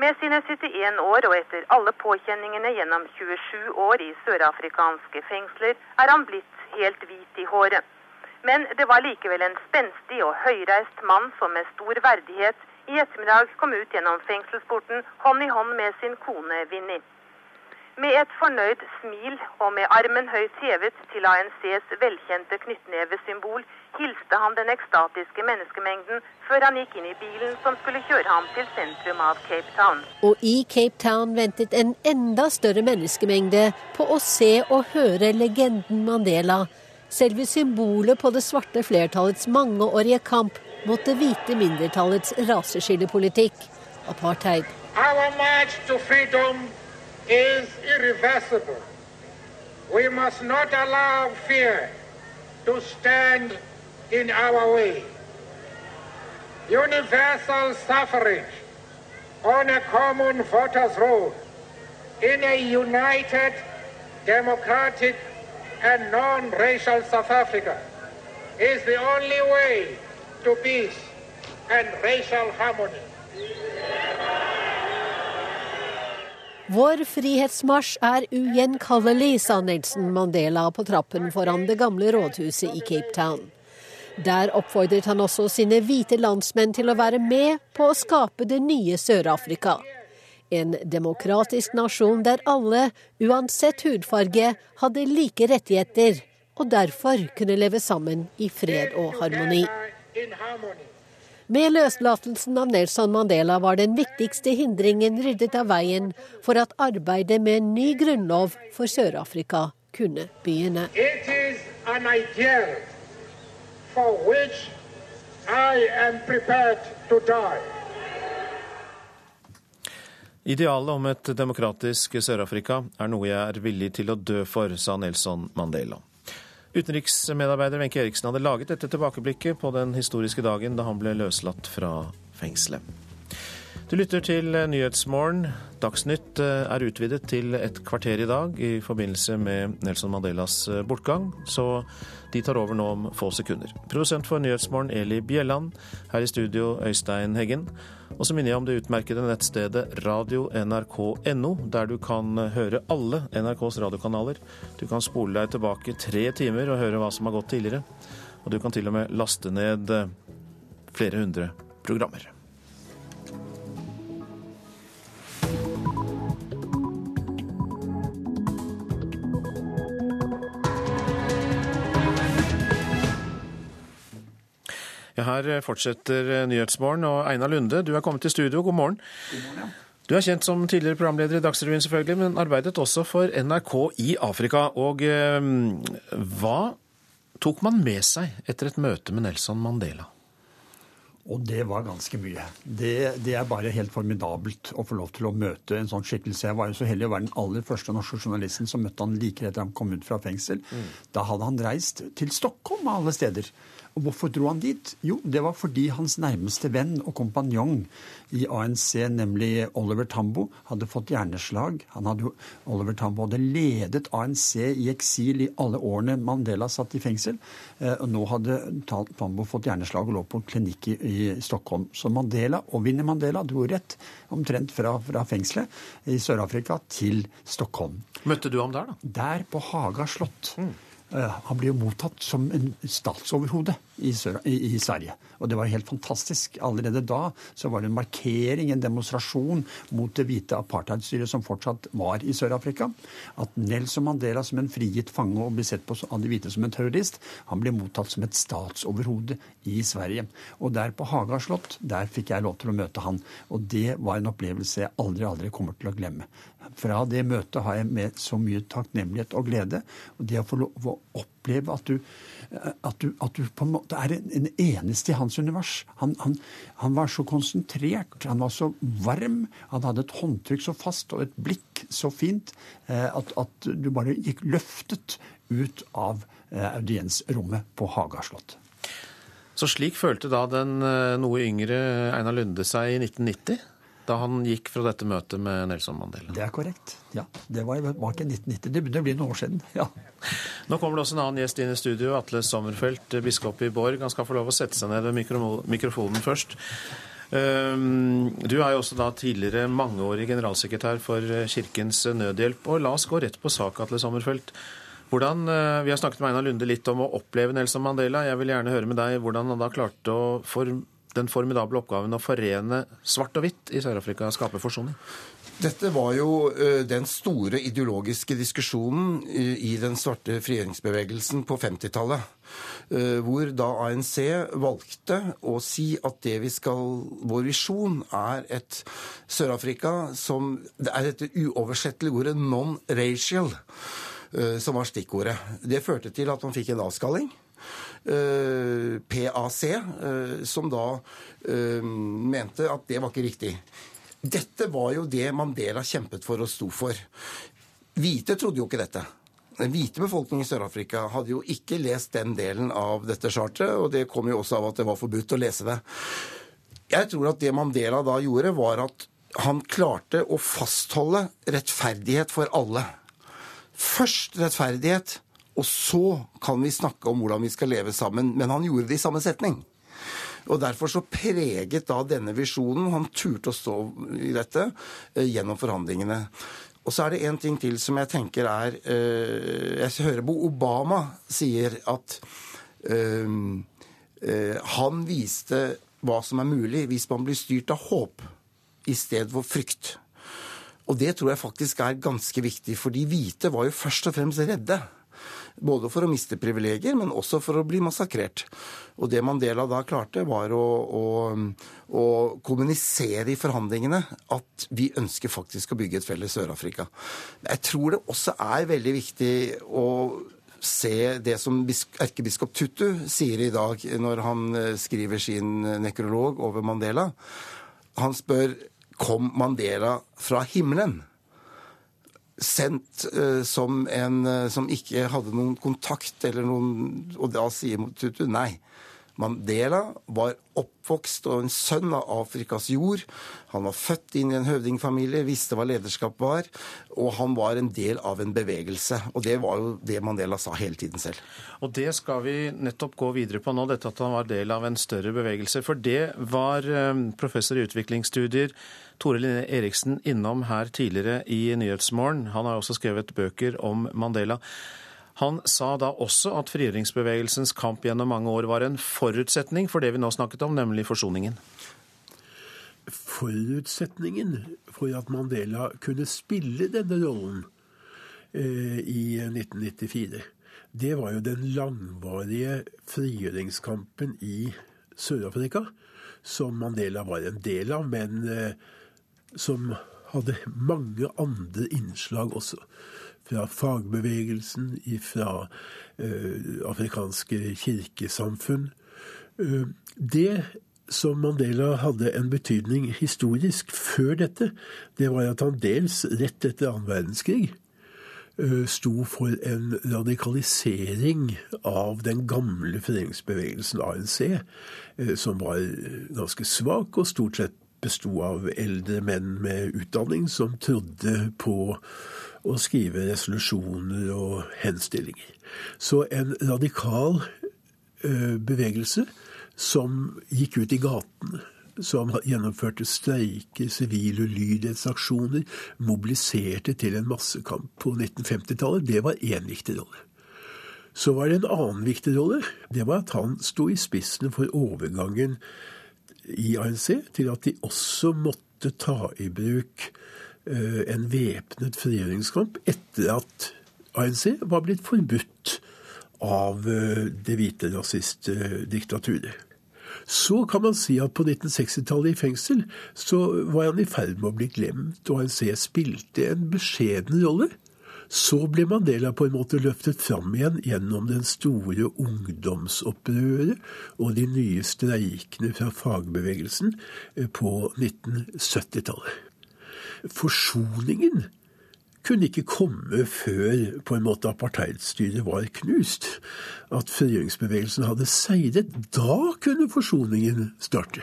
Med sine 71 år og etter alle påkjenningene gjennom 27 år i sørafrikanske fengsler, er han blitt helt hvit i håret. Men det var likevel en spenstig og høyreist mann som med stor verdighet i ettermiddag kom ut gjennom fengselsporten hånd i hånd med sin kone Vinni. Med et fornøyd smil og med armen høyt hevet til ANCs velkjente knyttnevesymbol hilste han den ekstatiske menneskemengden før han gikk inn i bilen som skulle kjøre ham til sentrum av Cape Town. Og i Cape Town ventet en enda større menneskemengde på å se og høre legenden Mandela selve symbolet på det svarte flertallets mangeårige kamp mot det hvite mindretallets raseskillepolitikk, apartheid. Our march to freedom is irreversible. We must not allow. Universal suffrage on a common voters' roll in a united, democratic, and non-racial South Africa is the only way to peace and racial harmony. Vår frihetsmarsj er ugjenkallelig, sa Nelson Mandela på trappen foran det gamle rådhuset i Cape Town. Der oppfordret han også sine hvite landsmenn til å være med på å skape det nye Sør-Afrika. En demokratisk nasjon der alle, uansett hudfarge, hadde like rettigheter, og derfor kunne leve sammen i fred og harmoni. Med løslatelsen av Nelson Mandela var den viktigste hindringen ryddet av veien for at arbeidet med en ny grunnlov for Sør-Afrika kunne begynne. For which I am prepared to die. Idealet om et demokratisk Sør-Afrika er noe jeg er villig til å dø for, sa Nelson Mandela. Utenriksmedarbeider Wenche Eriksen hadde laget dette tilbakeblikket på den historiske dagen da han ble løslatt fra fengselet. Du lytter til Nyhetsmorgen. Dagsnytt eh, er utvidet til et kvarter i dag i forbindelse med Nelson Mandelas eh, bortgang, så de tar over nå om få sekunder. Produsent for Nyhetsmorgen Eli Bjelland. Her i studio Øystein Heggen. Og så minner jeg om det utmerkede nettstedet radio.nrk.no, der du kan høre alle NRKs radiokanaler. Du kan spole deg tilbake tre timer og høre hva som har gått tidligere. Og du kan til og med laste ned flere hundre programmer. Ja, her fortsetter Nyhetsmorgen, og Einar Lunde, du er kommet til studio. God morgen. God morgen ja. Du er kjent som tidligere programleder i Dagsrevyen, selvfølgelig, men arbeidet også for NRK i Afrika. Og eh, hva tok man med seg etter et møte med Nelson Mandela? Og det var ganske mye. Det, det, er bare helt formidabelt å få lov til å møte en sånn skikkelse. Jeg var jo så heldig å være den aller første norske journalisten som møtte han like etter han kom ut fra fengsel. Mm. Da hadde han reist til Stockholm av alle steder. Og hvorfor dro han dit? Jo, det var fordi hans nærmeste venn og kompanjong i ANC, nemlig Oliver Tambo, hadde fått hjerneslag. Hadde, Oliver Tambo hadde ledet ANC i eksil i alle årene Mandela satt i fengsel. Eh, og nå hadde Tambo fått hjerneslag og lå på en klinikk i, i Stockholm. Så Mandela og Winnie Mandela dro rett omtrent fra, fra fengselet i Sør-Afrika til Stockholm. Møtte du ham der, da? Der, på Haga slott. Mm. Eh, han ble jo mottatt som en statsoverhode i, i, Sverige. Og det var helt fantastisk. Allerede da så var det en markering, en demonstrasjon mot det hvite apartheidstyret som fortsatt var i Sør-Afrika. At Nelson Mandela som en frigitt fange og blir sett på av de hvite som en terrorist, han ble mottatt som et statsoverhode i Sverige. Og der på Haga slott, der fikk jeg lov til å møte han. Og det var en opplevelse jeg aldri, aldri kommer til å glemme. Fra det møtet har jeg med så mye takknemlighet og glede. Og det å få lov å oppleve at du, at du, at du på en måte er en, en eneste i hans univers. Han, han, han, var så konsentrert, han var så varm, han hadde et håndtrykk så fast og et blikk så fint eh, at, at du bare gikk løftet ut av eh, audiensrommet på Haga slott. Så slik følte da den eh, noe yngre Einar Lunde seg i 1990? Da han gikk fra dette møtet med Nelson Mandela. Det er korrekt. Ja, Det var, bak ikke 1990. Det begynner å bli noen år siden. ja. Nå kommer det også en annen gjest inn i studio, Atle Sommerfelt, biskop i Borg. Han skal få lov å sette seg ned ved mikrofonen først. Ehm, du er jo også da tidligere mangeårig generalsekretær for Kirkens Nødhjelp. og La oss gå rett på sak, Atle Sommerfelt. Hvordan, eh, vi har snakket med Einar Lunde litt om å oppleve Nelson Mandela. Jeg vil gjerne høre med deg hvordan han da klarte å forme den formidable oppgaven å forene svart og hvitt i Sør-Afrika, skape forsoning? Dette var jo uh, den store ideologiske diskusjonen uh, i den svarte frigjøringsbevegelsen på 50-tallet. Uh, hvor da ANC valgte å si at det vi skal Vår visjon er et Sør-Afrika som Det er dette uoversettelige ordet non-racial som var stikkordet. Det førte til at man fikk en avskalling. Eh, PAC, eh, som da eh, mente at det var ikke riktig. Dette var jo det Mandela kjempet for og sto for. Hvite trodde jo ikke dette. Den hvite befolkningen i Sør-Afrika hadde jo ikke lest den delen av dette charteret, og det kom jo også av at det var forbudt å lese det. Jeg tror at det Mandela da gjorde, var at han klarte å fastholde rettferdighet for alle. Først rettferdighet, og så kan vi snakke om hvordan vi skal leve sammen. Men han gjorde det i samme setning. Og Derfor så preget da denne visjonen Han turte å stå i dette eh, gjennom forhandlingene. Og så er det en ting til som jeg tenker er eh, Jeg hører Bo Obama sier at eh, han viste hva som er mulig hvis man blir styrt av håp i stedet for frykt. Og det tror jeg faktisk er ganske viktig, for de hvite var jo først og fremst redde. Både for å miste privilegier, men også for å bli massakrert. Og det Mandela da klarte, var å, å, å kommunisere i forhandlingene at vi ønsker faktisk å bygge et felles Sør-Afrika. Jeg tror det også er veldig viktig å se det som erkebiskop Tutu sier i dag når han eh, skriver sin nekrolog over Mandela. Han spør kom Mandela fra himmelen. Sendt uh, som en uh, som ikke hadde noen kontakt eller noen Og da sier Tutu nei. Mandela var oppvokst og en sønn av Afrikas jord. Han var født inn i en høvdingfamilie, visste hva lederskap var, og han var en del av en bevegelse. Og det var jo det Mandela sa hele tiden selv. Og det skal vi nettopp gå videre på nå, dette at han var del av en større bevegelse. For det var eh, professor i utviklingsstudier Tore Linné Eriksen innom her tidligere i Nyhetsmorgen. Han har også skrevet bøker om Mandela. Han sa da også at frigjøringsbevegelsens kamp gjennom mange år var en forutsetning for det vi nå snakket om, nemlig forsoningen. Forutsetningen for at Mandela kunne spille denne rollen eh, i 1994, det var jo den langvarige frigjøringskampen i Sør-Afrika, som Mandela var en del av, men eh, som hadde mange andre innslag også fra fagbevegelsen, fra eh, afrikanske kirkesamfunn. Eh, det som Mandela hadde en betydning historisk før dette, det var at han dels rett etter annen verdenskrig uh, sto for en radikalisering av den gamle foreningsbevegelsen ANC, som var ganske svak og stort sett besto av eldre menn med utdanning som trodde på å skrive resolusjoner og henstillinger. Så en radikal bevegelse som gikk ut i gatene, som gjennomførte streiker, sivile ulydighetsaksjoner, mobiliserte til en massekamp på 1950-tallet, det var én viktig rolle. Så var det en annen viktig rolle. Det var at han sto i spissen for overgangen i ANC til at de også måtte ta i bruk Eh, en væpnet frigjøringskamp etter at ANC var blitt forbudt av eh, det hvite rasistdiktaturet. Så kan man si at på 1960-tallet i fengsel så var han i ferd med å bli glemt, og ANC spilte en beskjeden rolle. Så ble Mandela på en måte løftet fram igjen gjennom den store ungdomsopprøret og de nye streikene fra fagbevegelsen eh, på 1970-tallet forsoningen kunne ikke komme før på en måte apartheidstyret var knust. At frigjøringsbevegelsen hadde seiret. Da kunne forsoningen starte.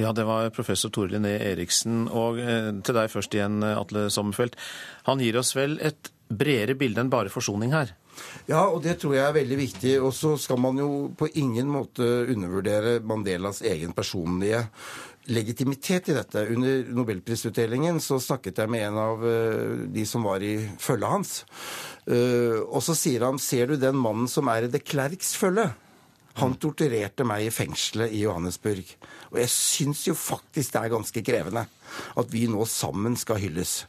Ja, det var professor Tore Linné Eriksen. Og eh, til deg først igjen, Atle Sommerfelt. Han gir oss vel et bredere bilde enn bare forsoning her? Ja, og det tror jeg er veldig viktig. Og så skal man jo på ingen måte undervurdere Mandelas egen personlige legitimitet i dette. Under nobelprisutdelingen så snakket jeg med en av eh, de som var i følget hans. Eh, og så sier han ser du den mannen som er i de Klerks følge? Han torturerte meg i fengselet i Johannesburg. Og jeg syns jo faktisk det er ganske krevende at vi nå sammen skal hylles.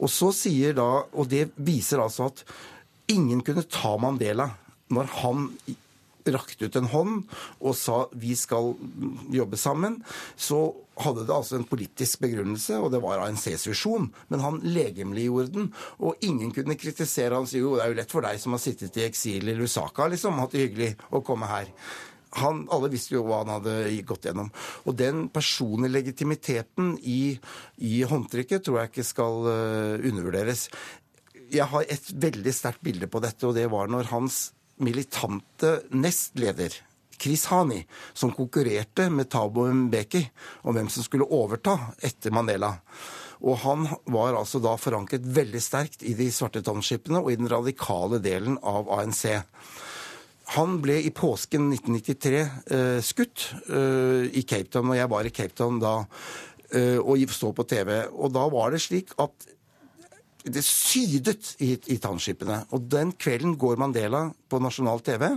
Og så sier da, og det viser altså at ingen kunne ta Mandela når han rakte ut en hånd og sa vi skal jobbe sammen, så hadde det altså en politisk begrunnelse, og det var ANCs visjon. Men han legemliggjorde den, og ingen kunne kritisere han. Jo, det er jo lett for deg som har sittet i eksil i Lusaka, liksom, hatt det hyggelig å komme her. Han, alle visste jo hva han hadde gått gjennom. Og den personlige legitimiteten i, i håndtrykket tror jeg ikke skal uh, undervurderes. Jeg har et veldig sterkt bilde på dette, og det var når hans militante nestleder Chris Hani, som konkurrerte med Tabo Mbeki om hvem som skulle overta etter Mandela. Og han var altså da forankret veldig sterkt i de svarte townshipene og i den radikale delen av ANC. Han ble i påsken 1993 eh, skutt eh, i Cape Town, og jeg var i Cape Town da eh, og så på TV. Og da var det slik at det sydet i, i tannskipene. Og den kvelden går Mandela på nasjonal TV,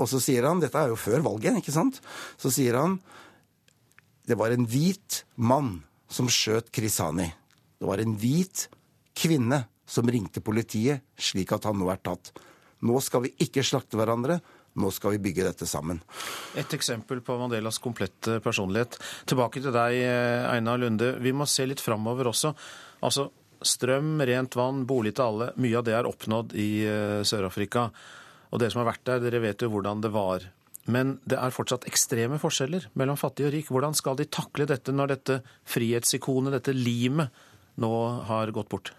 og så sier han Dette er jo før valget, ikke sant? Så sier han det var en hvit mann som skjøt Krisani. Det var en hvit kvinne som ringte politiet, slik at han nå er tatt. Nå skal vi ikke slakte hverandre. Nå skal vi bygge dette sammen. Et eksempel på Mandelas komplette personlighet. Tilbake til deg, Einar Lunde. Vi må se litt framover også. Altså, Strøm, rent vann, bolig til alle. Mye av det er oppnådd i eh, Sør-Afrika. Og dere som har vært der, dere vet jo hvordan det var. Men det er fortsatt ekstreme forskjeller mellom fattig og rik. Hvordan skal de takle dette når dette frihetsikonet, dette limet, nå har gått bort?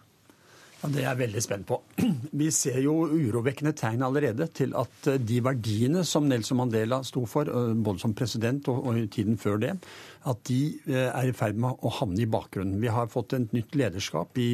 Det er jeg veldig spent på. <clears throat> Vi ser jo urovekkende tegn allerede til at eh, de verdiene som Nelson Mandela sto for, eh, både som president og i tiden før det, at de eh, er i ferd med å havne i bakgrunnen. Vi har fått et nytt lederskap i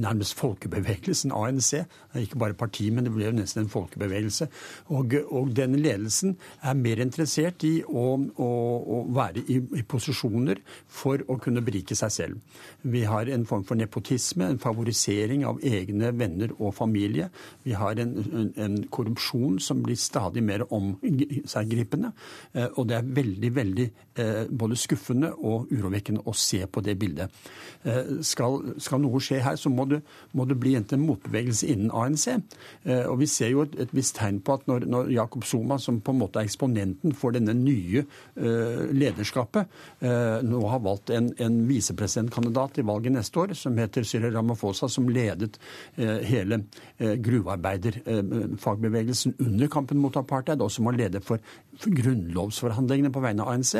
nærmest folkebevegelsen ANC. Ikke bare parti, men det ble jo nesten en folkebevegelse. Og, og denne ledelsen er mer interessert i å, å, å være i, i, posisjoner for å kunne berike seg selv. Vi har en form for nepotisme, en favorisering av egne venner og familie. Vi har en, en, en korrupsjon som blir stadig mer omseggripende. Eh, og det er veldig, veldig eh, både skuffende og urovekkende å se på det bildet. Eh, skal, skal noe skje her, så må det, må det bli en motbevegelse innen ANC. Og vi ser jo et, et visst tegn på at når, når, Jakob Zuma, som på en måte er eksponenten for denne nye lederskapet, nå har valgt en, en visepresidentkandidat i valget neste år, som heter Cyril Ramaphosa, som ledet eh, hele eh, gruvearbeiderfagbevegelsen under kampen mot apartheid, og som har ledet for grunnlovsforhandlingene på vegne av ANC.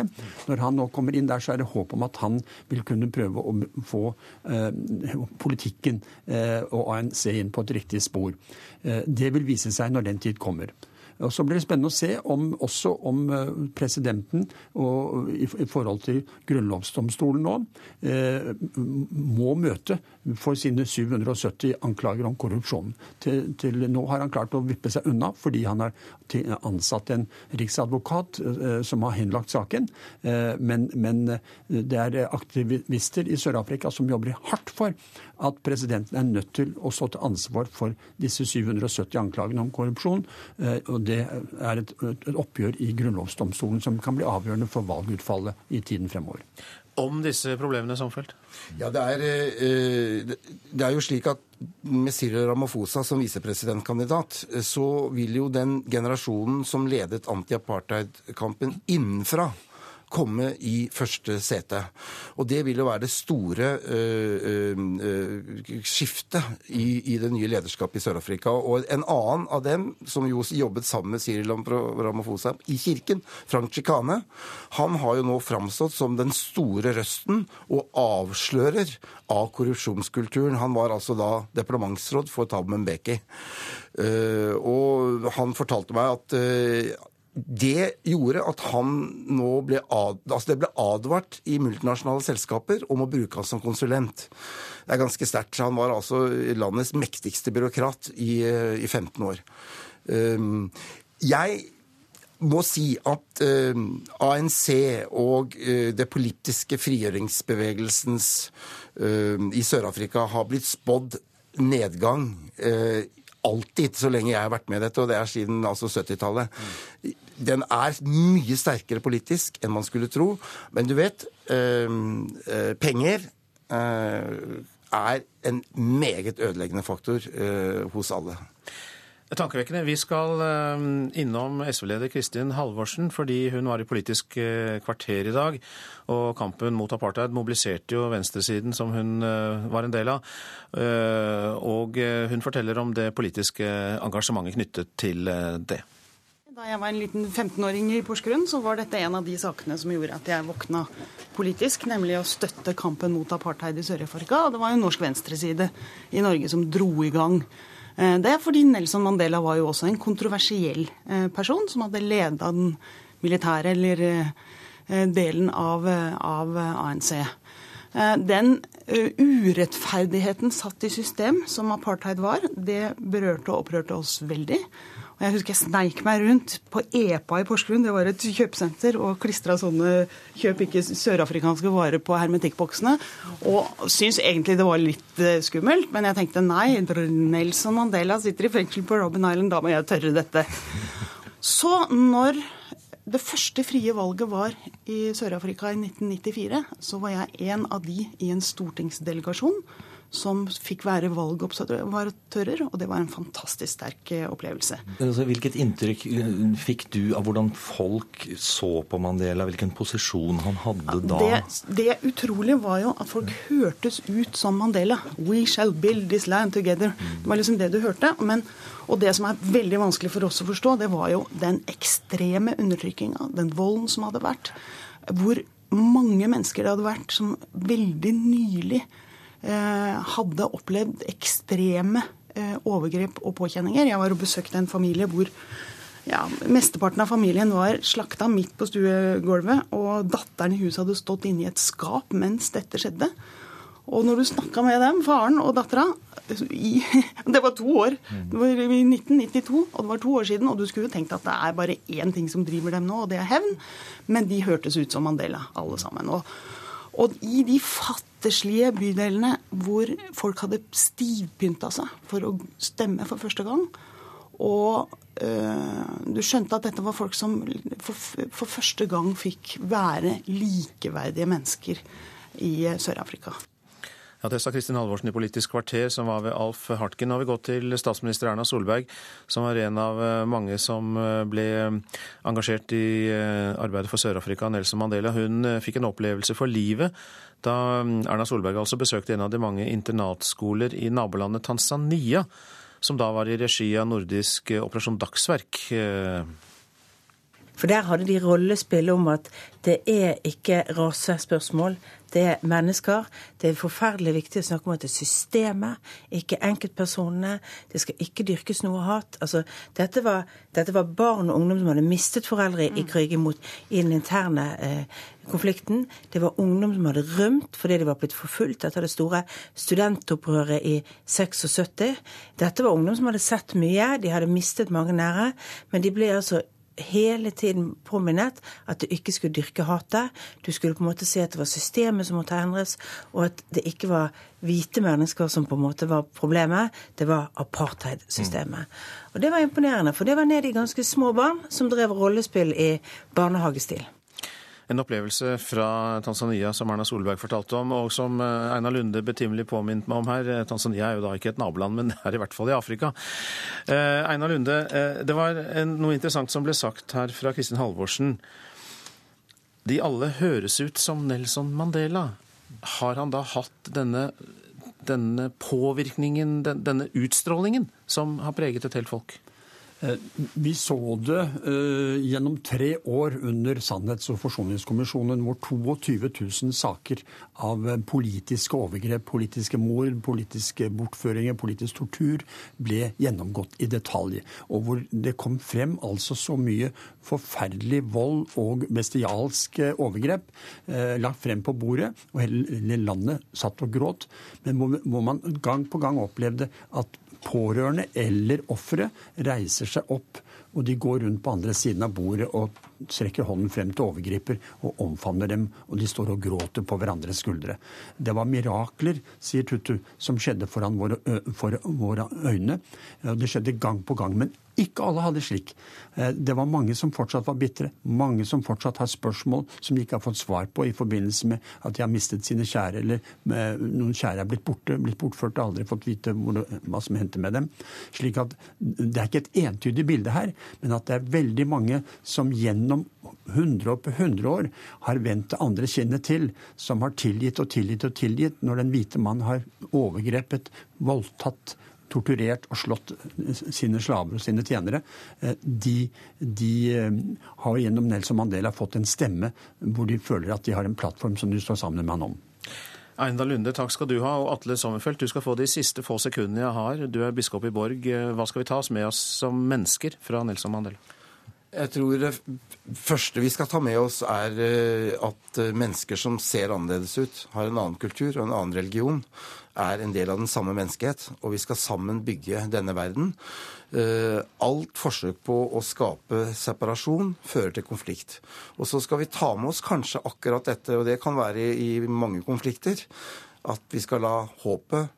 Når han nå kommer inn der, så er det håp om at han vil kunne prøve å få eh, politikken og ANC inn på et riktig spor. Det vil vise seg når den tid kommer. Og Så blir det spennende å se om, også om eh, presidenten og, i, i, forhold til grunnlovsdomstolen nå eh, må møte for sine 770 anklager om korrupsjon. Til, til, nå har han klart å vippe seg unna fordi han har ansatt en riksadvokat eh, som har henlagt saken. Eh, men, men, eh, det er aktivister i Sør-Afrika som jobber hardt for at presidenten er nødt til å stå til ansvar for disse 770 anklagene om korrupsjon. Eh, og det er et, et oppgjør i grunnlovsdomstolen som kan bli avgjørende for valgutfallet i tiden fremover. Om disse problemene, Somfeldt? Ja, det er, eh, det er jo slik at med Cyril Ramaphosa som visepresidentkandidat, eh, så vil jo den generasjonen som ledet anti-apartheid-kampen innenfra, komme i første sete. Og det vil jo være det store øh, øh, skiftet i, i, det nye lederskapet i Sør-Afrika. Og en annen av dem, som jo jobbet sammen med Cyril Ramaphosa i kirken, Frank Chikane, han har jo nå framstått som den store røsten og avslører av korrupsjonskulturen. Han var altså da departementsråd for Thabo Mbeki. Uh, og han fortalte meg at det gjorde at han nå ble, ad, altså det ble advart i multinasjonale selskaper om å bruke han som konsulent. Det er ganske sterkt. Han var altså landets mektigste byråkrat i, eh, i 15 år. Um, jeg må si at uh, ANC og uh, det politiske frigjøringsbevegelsens i Sør-Afrika har blitt spådd nedgang alltid, så lenge jeg har vært med i dette, og det er siden altså 70-tallet. Den er mye sterkere politisk enn man skulle tro. Men du vet, øh, penger øh, er en meget ødeleggende faktor øh, hos alle. Tankevekkende. Vi skal eh, innom SV-leder Kristin Halvorsen fordi hun var i Politisk eh, kvarter i dag. Og kampen mot apartheid mobiliserte jo venstresiden, som hun eh, var en del av. Og hun forteller om det politiske engasjementet knyttet til det. Da jeg var en liten 15-åring i Porsgrunn, så var dette en av de sakene som gjorde at jeg våkna politisk, nemlig å støtte kampen mot apartheid i Sør-Afrika. Og det var jo norsk venstreside i Norge som dro i gang det er fordi Nelson Mandela var jo også en kontroversiell eh, person som hadde leda den militære eller eh, delen av, av ANC. Den urettferdigheten satt i system som apartheid var, det berørte og opprørte oss veldig. Og jeg husker jeg sneik meg rundt på EPA i Porsgrunn, det var et kjøpesenter, og klistra sånne 'kjøp ikke sørafrikanske varer' på hermetikkboksene. Og syns egentlig det var litt uh, skummelt, men jeg tenkte nei, Nelson Mandela sitter i fengsel på Robben Island, da må jeg tørre dette. Så når det første frie valget var i Sør-Afrika i 1994, så var jeg en av de i en stortingsdelegasjon som fikk være valgobservatører, og det var en fantastisk sterk eh, opplevelse. Altså, hvilket inntrykk eh, fikk du av hvordan folk så på Mandela, hvilken posisjon han hadde da? Det, det utrolige var jo at folk hørtes ut som Mandela. We shall build this land together. Det var liksom det du hørte. Men, og det som er veldig vanskelig for oss å forstå, det var jo den ekstreme undertrykkinga, den volden som hadde vært. Hvor mange mennesker det hadde vært som veldig nylig hadde opplevd ekstreme eh, overgrep og påkjenninger. Jeg var og besøkte en familie hvor ja, Mesteparten av familien var slakta midt på stuegulvet, og datteren i huset hadde stått inne i et skap mens dette skjedde. Og når du snakka med dem, faren og dattera <laughs> Det var to år. Det var i 1992, og det var to år siden. Og du skulle jo tenkt at det er bare én ting som driver dem nå, og det er hevn. Men de hørtes ut som Mandela, alle sammen. Og, og i de fattigslige bydelene hvor folk hadde stivpynta seg for å stemme for første gang, og øh, du skjønte at dette var folk som for, for første gang fikk være likeverdige mennesker i Sør-Afrika. Ja, Det sa Kristin Halvorsen i Politisk kvarter, som var ved Alf Hartken. Nå har vi gått til statsminister Erna Solberg, som var en av eh, mange som eh, ble engasjert i eh, arbeidet for Sør-Afrika. Nelson Mandela hun fikk en opplevelse for livet da mm, Erna Solberg altså besøkte en av de mange internatskoler i nabolandet Tanzania, som da var i regi av nordisk Operasjon Dagsverk. For der hadde de rollespill om at det er ikke rasespørsmål, det er mennesker. Det er forferdelig viktig å snakke om at det er systemet, ikke enkeltpersonene. Det skal ikke dyrkes noe hat. Altså, dette, var, dette var barn og ungdom som hadde mistet foreldre i krigen mot, i den interne eh, konflikten. Det var ungdom som hadde rømt fordi de var blitt forfulgt etter det store studentopprøret i 76. Dette var ungdom som hadde sett mye, de hadde mistet mange nære, men de ble altså hele tiden påminnet at du ikke skulle dyrke hatet. Du skulle på en måte se at det var systemet som måtte endres, og at det ikke var hvite mennesker som på en måte var problemet, det var apartheidsystemet. Mm. Og det var imponerende, for det var ned i ganske små barn som drev rollespill i barnehagestil. En opplevelse fra Tanzania som Erna Solberg fortalte om, og som eh, Einar Lunde betimelig påminnet meg om her. Eh, Tanzania er jo da ikke et naboland, men <laughs> er i hvert fall i Afrika. Eh, Einar Lunde, det var noe interessant som ble sagt her fra Kristin Halvorsen. De alle høres ut som Nelson Mandela. Har han da hatt denne, denne påvirkningen, denne utstrålingen, som har preget et helt folk? Eh, vi så det uh, gjennom tre år under Sannhets- og forsoningskommisjonen, hvor 22 000 saker av politiske overgrep, politiske mord, politiske bortføringer, politisk tortur ble gjennomgått i detalj. Og hvor det kom frem altså så mye forferdelig vold og bestialsk overgrep lagt frem på bordet, og hele landet satt og gråt. Men hvor man gang på gang opplevde at pårørende eller offeret reiser seg opp, og de går rundt på andre siden av bordet og strekker hånden frem til overgriper og omfavner dem, og de står og gråter på hverandres skuldre. Det var mirakler, sier Tutu, som skjedde foran våre, for våre øyne. Det skjedde gang på gang. Men ikke alle hadde slik. Eh, det var mange som fortsatt var bitre. Mange som fortsatt har spørsmål som de ikke har fått svar på i forbindelse med at de har mistet sine kjære, eller noen kjære er blitt borte, blitt bortført og aldri fått vite hva som hendte med dem. Slik at det er ikke et entydig bilde her, men at det er veldig mange som gjennom 100 og på 100 år har vendt det andre kinnet til, som har tilgitt og tilgitt og tilgitt når den hvite mann har overgrepet, voldtatt, torturert og slått sine slaver og sine tjenere, eh, de, de eh, har gjennom Nelson Mandela fått en stemme hvor de føler at de har en plattform som de står sammen med han om. Einar Lunde, takk skal du ha. Og Atle Sommerfelt, du skal få de siste få sekundene jeg har. Du er biskop i Borg. Hva skal vi ta oss med oss som mennesker fra Nelson Mandela? Jeg tror det første vi skal ta med oss, er eh, at mennesker som ser annerledes ut, har en annen kultur og en annen religion, er en del av den samme menneskehet, og vi skal sammen bygge denne verden. Eh, alt forsøk på å skape separasjon fører til konflikt. Og så skal vi ta med oss kanskje akkurat dette, og det kan være i mange konflikter, at vi skal la håpet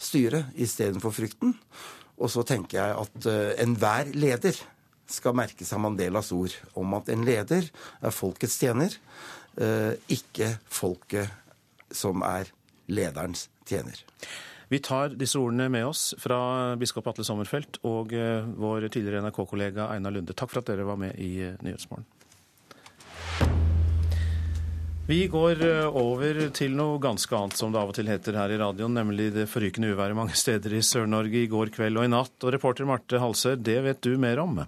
styre istedenfor frykten. Og så tenker jeg at uh, enhver leder skal merke seg Mandelas ord om at en leder er folkets tjener, uh, ikke folket som er lederens tjener. Vi tar disse ordene med oss fra biskop Atle Sommerfelt og eh, vår tidligere NRK-kollega Einar Lunde. Takk for at dere var med i eh, Nyhetsmorgen. Vi går eh, over til noe ganske annet, som det av og til heter her i radioen, nemlig det forrykende uværet mange steder i Sør-Norge i går kveld og i natt. Og reporter Marte Halsør, det vet du mer om?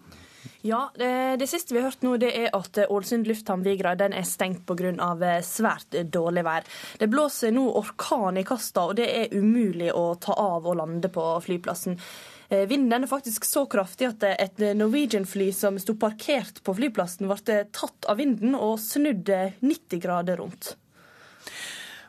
Ja, det, det, siste vi har hørt nå, det er at Ålesund lufthavn Vigra den er stengt pga. Eh, svært dårlig vær. Det blåser nå orkan i kasta, og det er umulig å ta av og lande på flyplassen. Eh, vinden er faktisk så kraftig at et Norwegian-fly som sto parkert på flyplassen, ble tatt av vinden og snudd 90 grader rundt.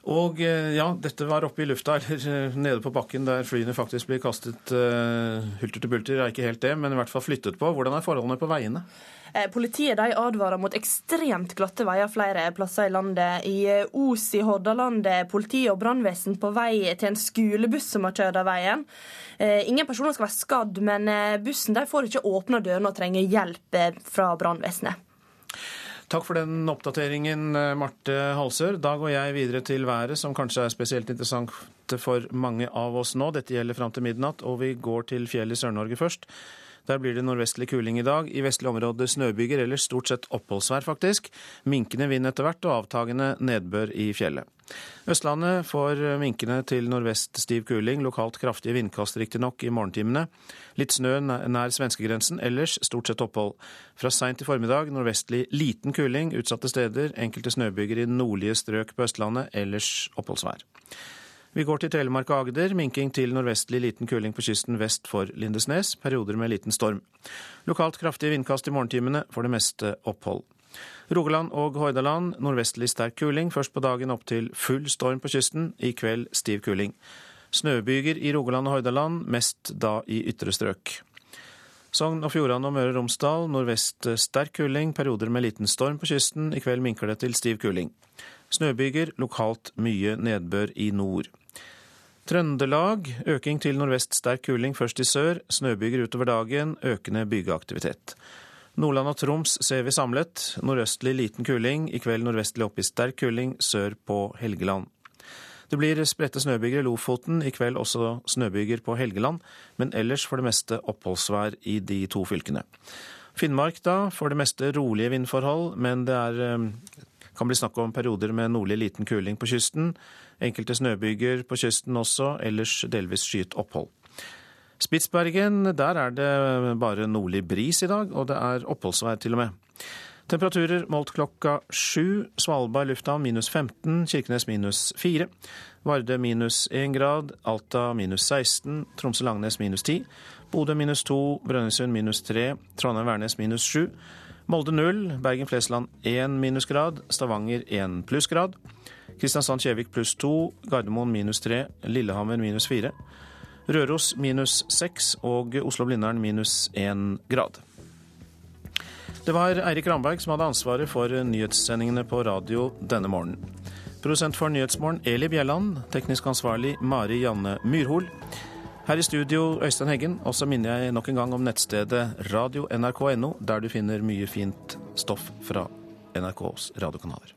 Og eh, ja, dette var oppe i lufta, <laughs> eller eh, nede på bakken der flyene faktisk blir kastet uh, hulter til bulter. Er ikke helt det, men i hvert fall flyttet på. Hvordan er forholdene på veiene? Politiet de advarer mot ekstremt glatte veier flere plasser i landet. I Os i Hordaland er politi og brannvesen på vei til en skolebuss som har kjørt av veien. Ingen personer skal være skadd, men bussen de får ikke åpna dørene og trenger hjelp fra brannvesenet. Takk for den oppdateringen, eh, Marte Halsør. Da går jeg videre til været, som kanskje er spesielt interessant for mange av oss nå. Dette gjelder fram til midnatt, og vi går til fjellet i Sør-Norge først. Der blir det nordvestlig kuling i dag. I vestlige områder snøbyger, eller stort sett oppholdsvær, faktisk. Minkende vind etter hvert, og avtagende nedbør i fjellet. Østlandet får minkende til nordvest stiv kuling, lokalt kraftige vindkast riktignok i morgentimene. Litt snø nær svenskegrensen, ellers stort sett opphold. Fra seint i formiddag nordvestlig liten kuling utsatte steder, enkelte snøbyger i nordlige strøk på Østlandet, ellers oppholdsvær. Vi går til Telemark og Agder. Minking til nordvestlig liten kuling på kysten vest for Lindesnes. Perioder med liten storm. Lokalt kraftige vindkast i morgentimene, for det meste opphold. Rogaland og Hordaland nordvestlig sterk kuling, først på dagen opp til full storm på kysten. I kveld stiv kuling. Snøbyger i Rogaland og Hordaland, mest da i ytre strøk. Sogn og Fjordane og Møre og Romsdal nordvest sterk kuling, perioder med liten storm på kysten. I kveld minker det til stiv kuling. Snøbyger, lokalt mye nedbør i nord. Trøndelag øking til nordvest sterk kuling først i sør. Snøbyger utover dagen, økende bygeaktivitet. Nordland og Troms ser vi samlet. Nordøstlig liten kuling. I kveld nordvestlig opp i sterk kuling sør på Helgeland. Det blir spredte snøbyger i Lofoten, i kveld også snøbyger på Helgeland, men ellers for det meste oppholdsvær i de to fylkene. Finnmark da, for det meste rolige vindforhold, men det er, eh, kan bli snakk om perioder med nordlig liten kuling på kysten. Enkelte snøbyger på kysten også, ellers delvis skyet opphold. Spitsbergen, der er det bare nordlig bris i dag, og det er oppholdsvær til og med. Temperaturer målt klokka sju. Svalbard lufthavn minus 15, Kirkenes minus 4. Vardø minus 1 grad, Alta minus 16, Tromsø-Langnes minus 10. Bodø minus 2, Brønnøysund minus 3, Trondheim-Værnes minus 7. Molde 0, Bergen-Flesland 1 minusgrad, Stavanger 1 plussgrad. Kristiansand-Kjevik pluss to, Gardermoen minus tre, Lillehammer minus fire. Røros minus seks og Oslo-Blindern minus én grad. Det var Eirik Ramberg som hadde ansvaret for nyhetssendingene på radio denne morgenen. Produsent for Nyhetsmorgen Eli Bjelland. Teknisk ansvarlig Mari Janne Myrhol. Her i studio Øystein Heggen. Og så minner jeg nok en gang om nettstedet radio.nrk.no, der du finner mye fint stoff fra NRKs radiokanaler.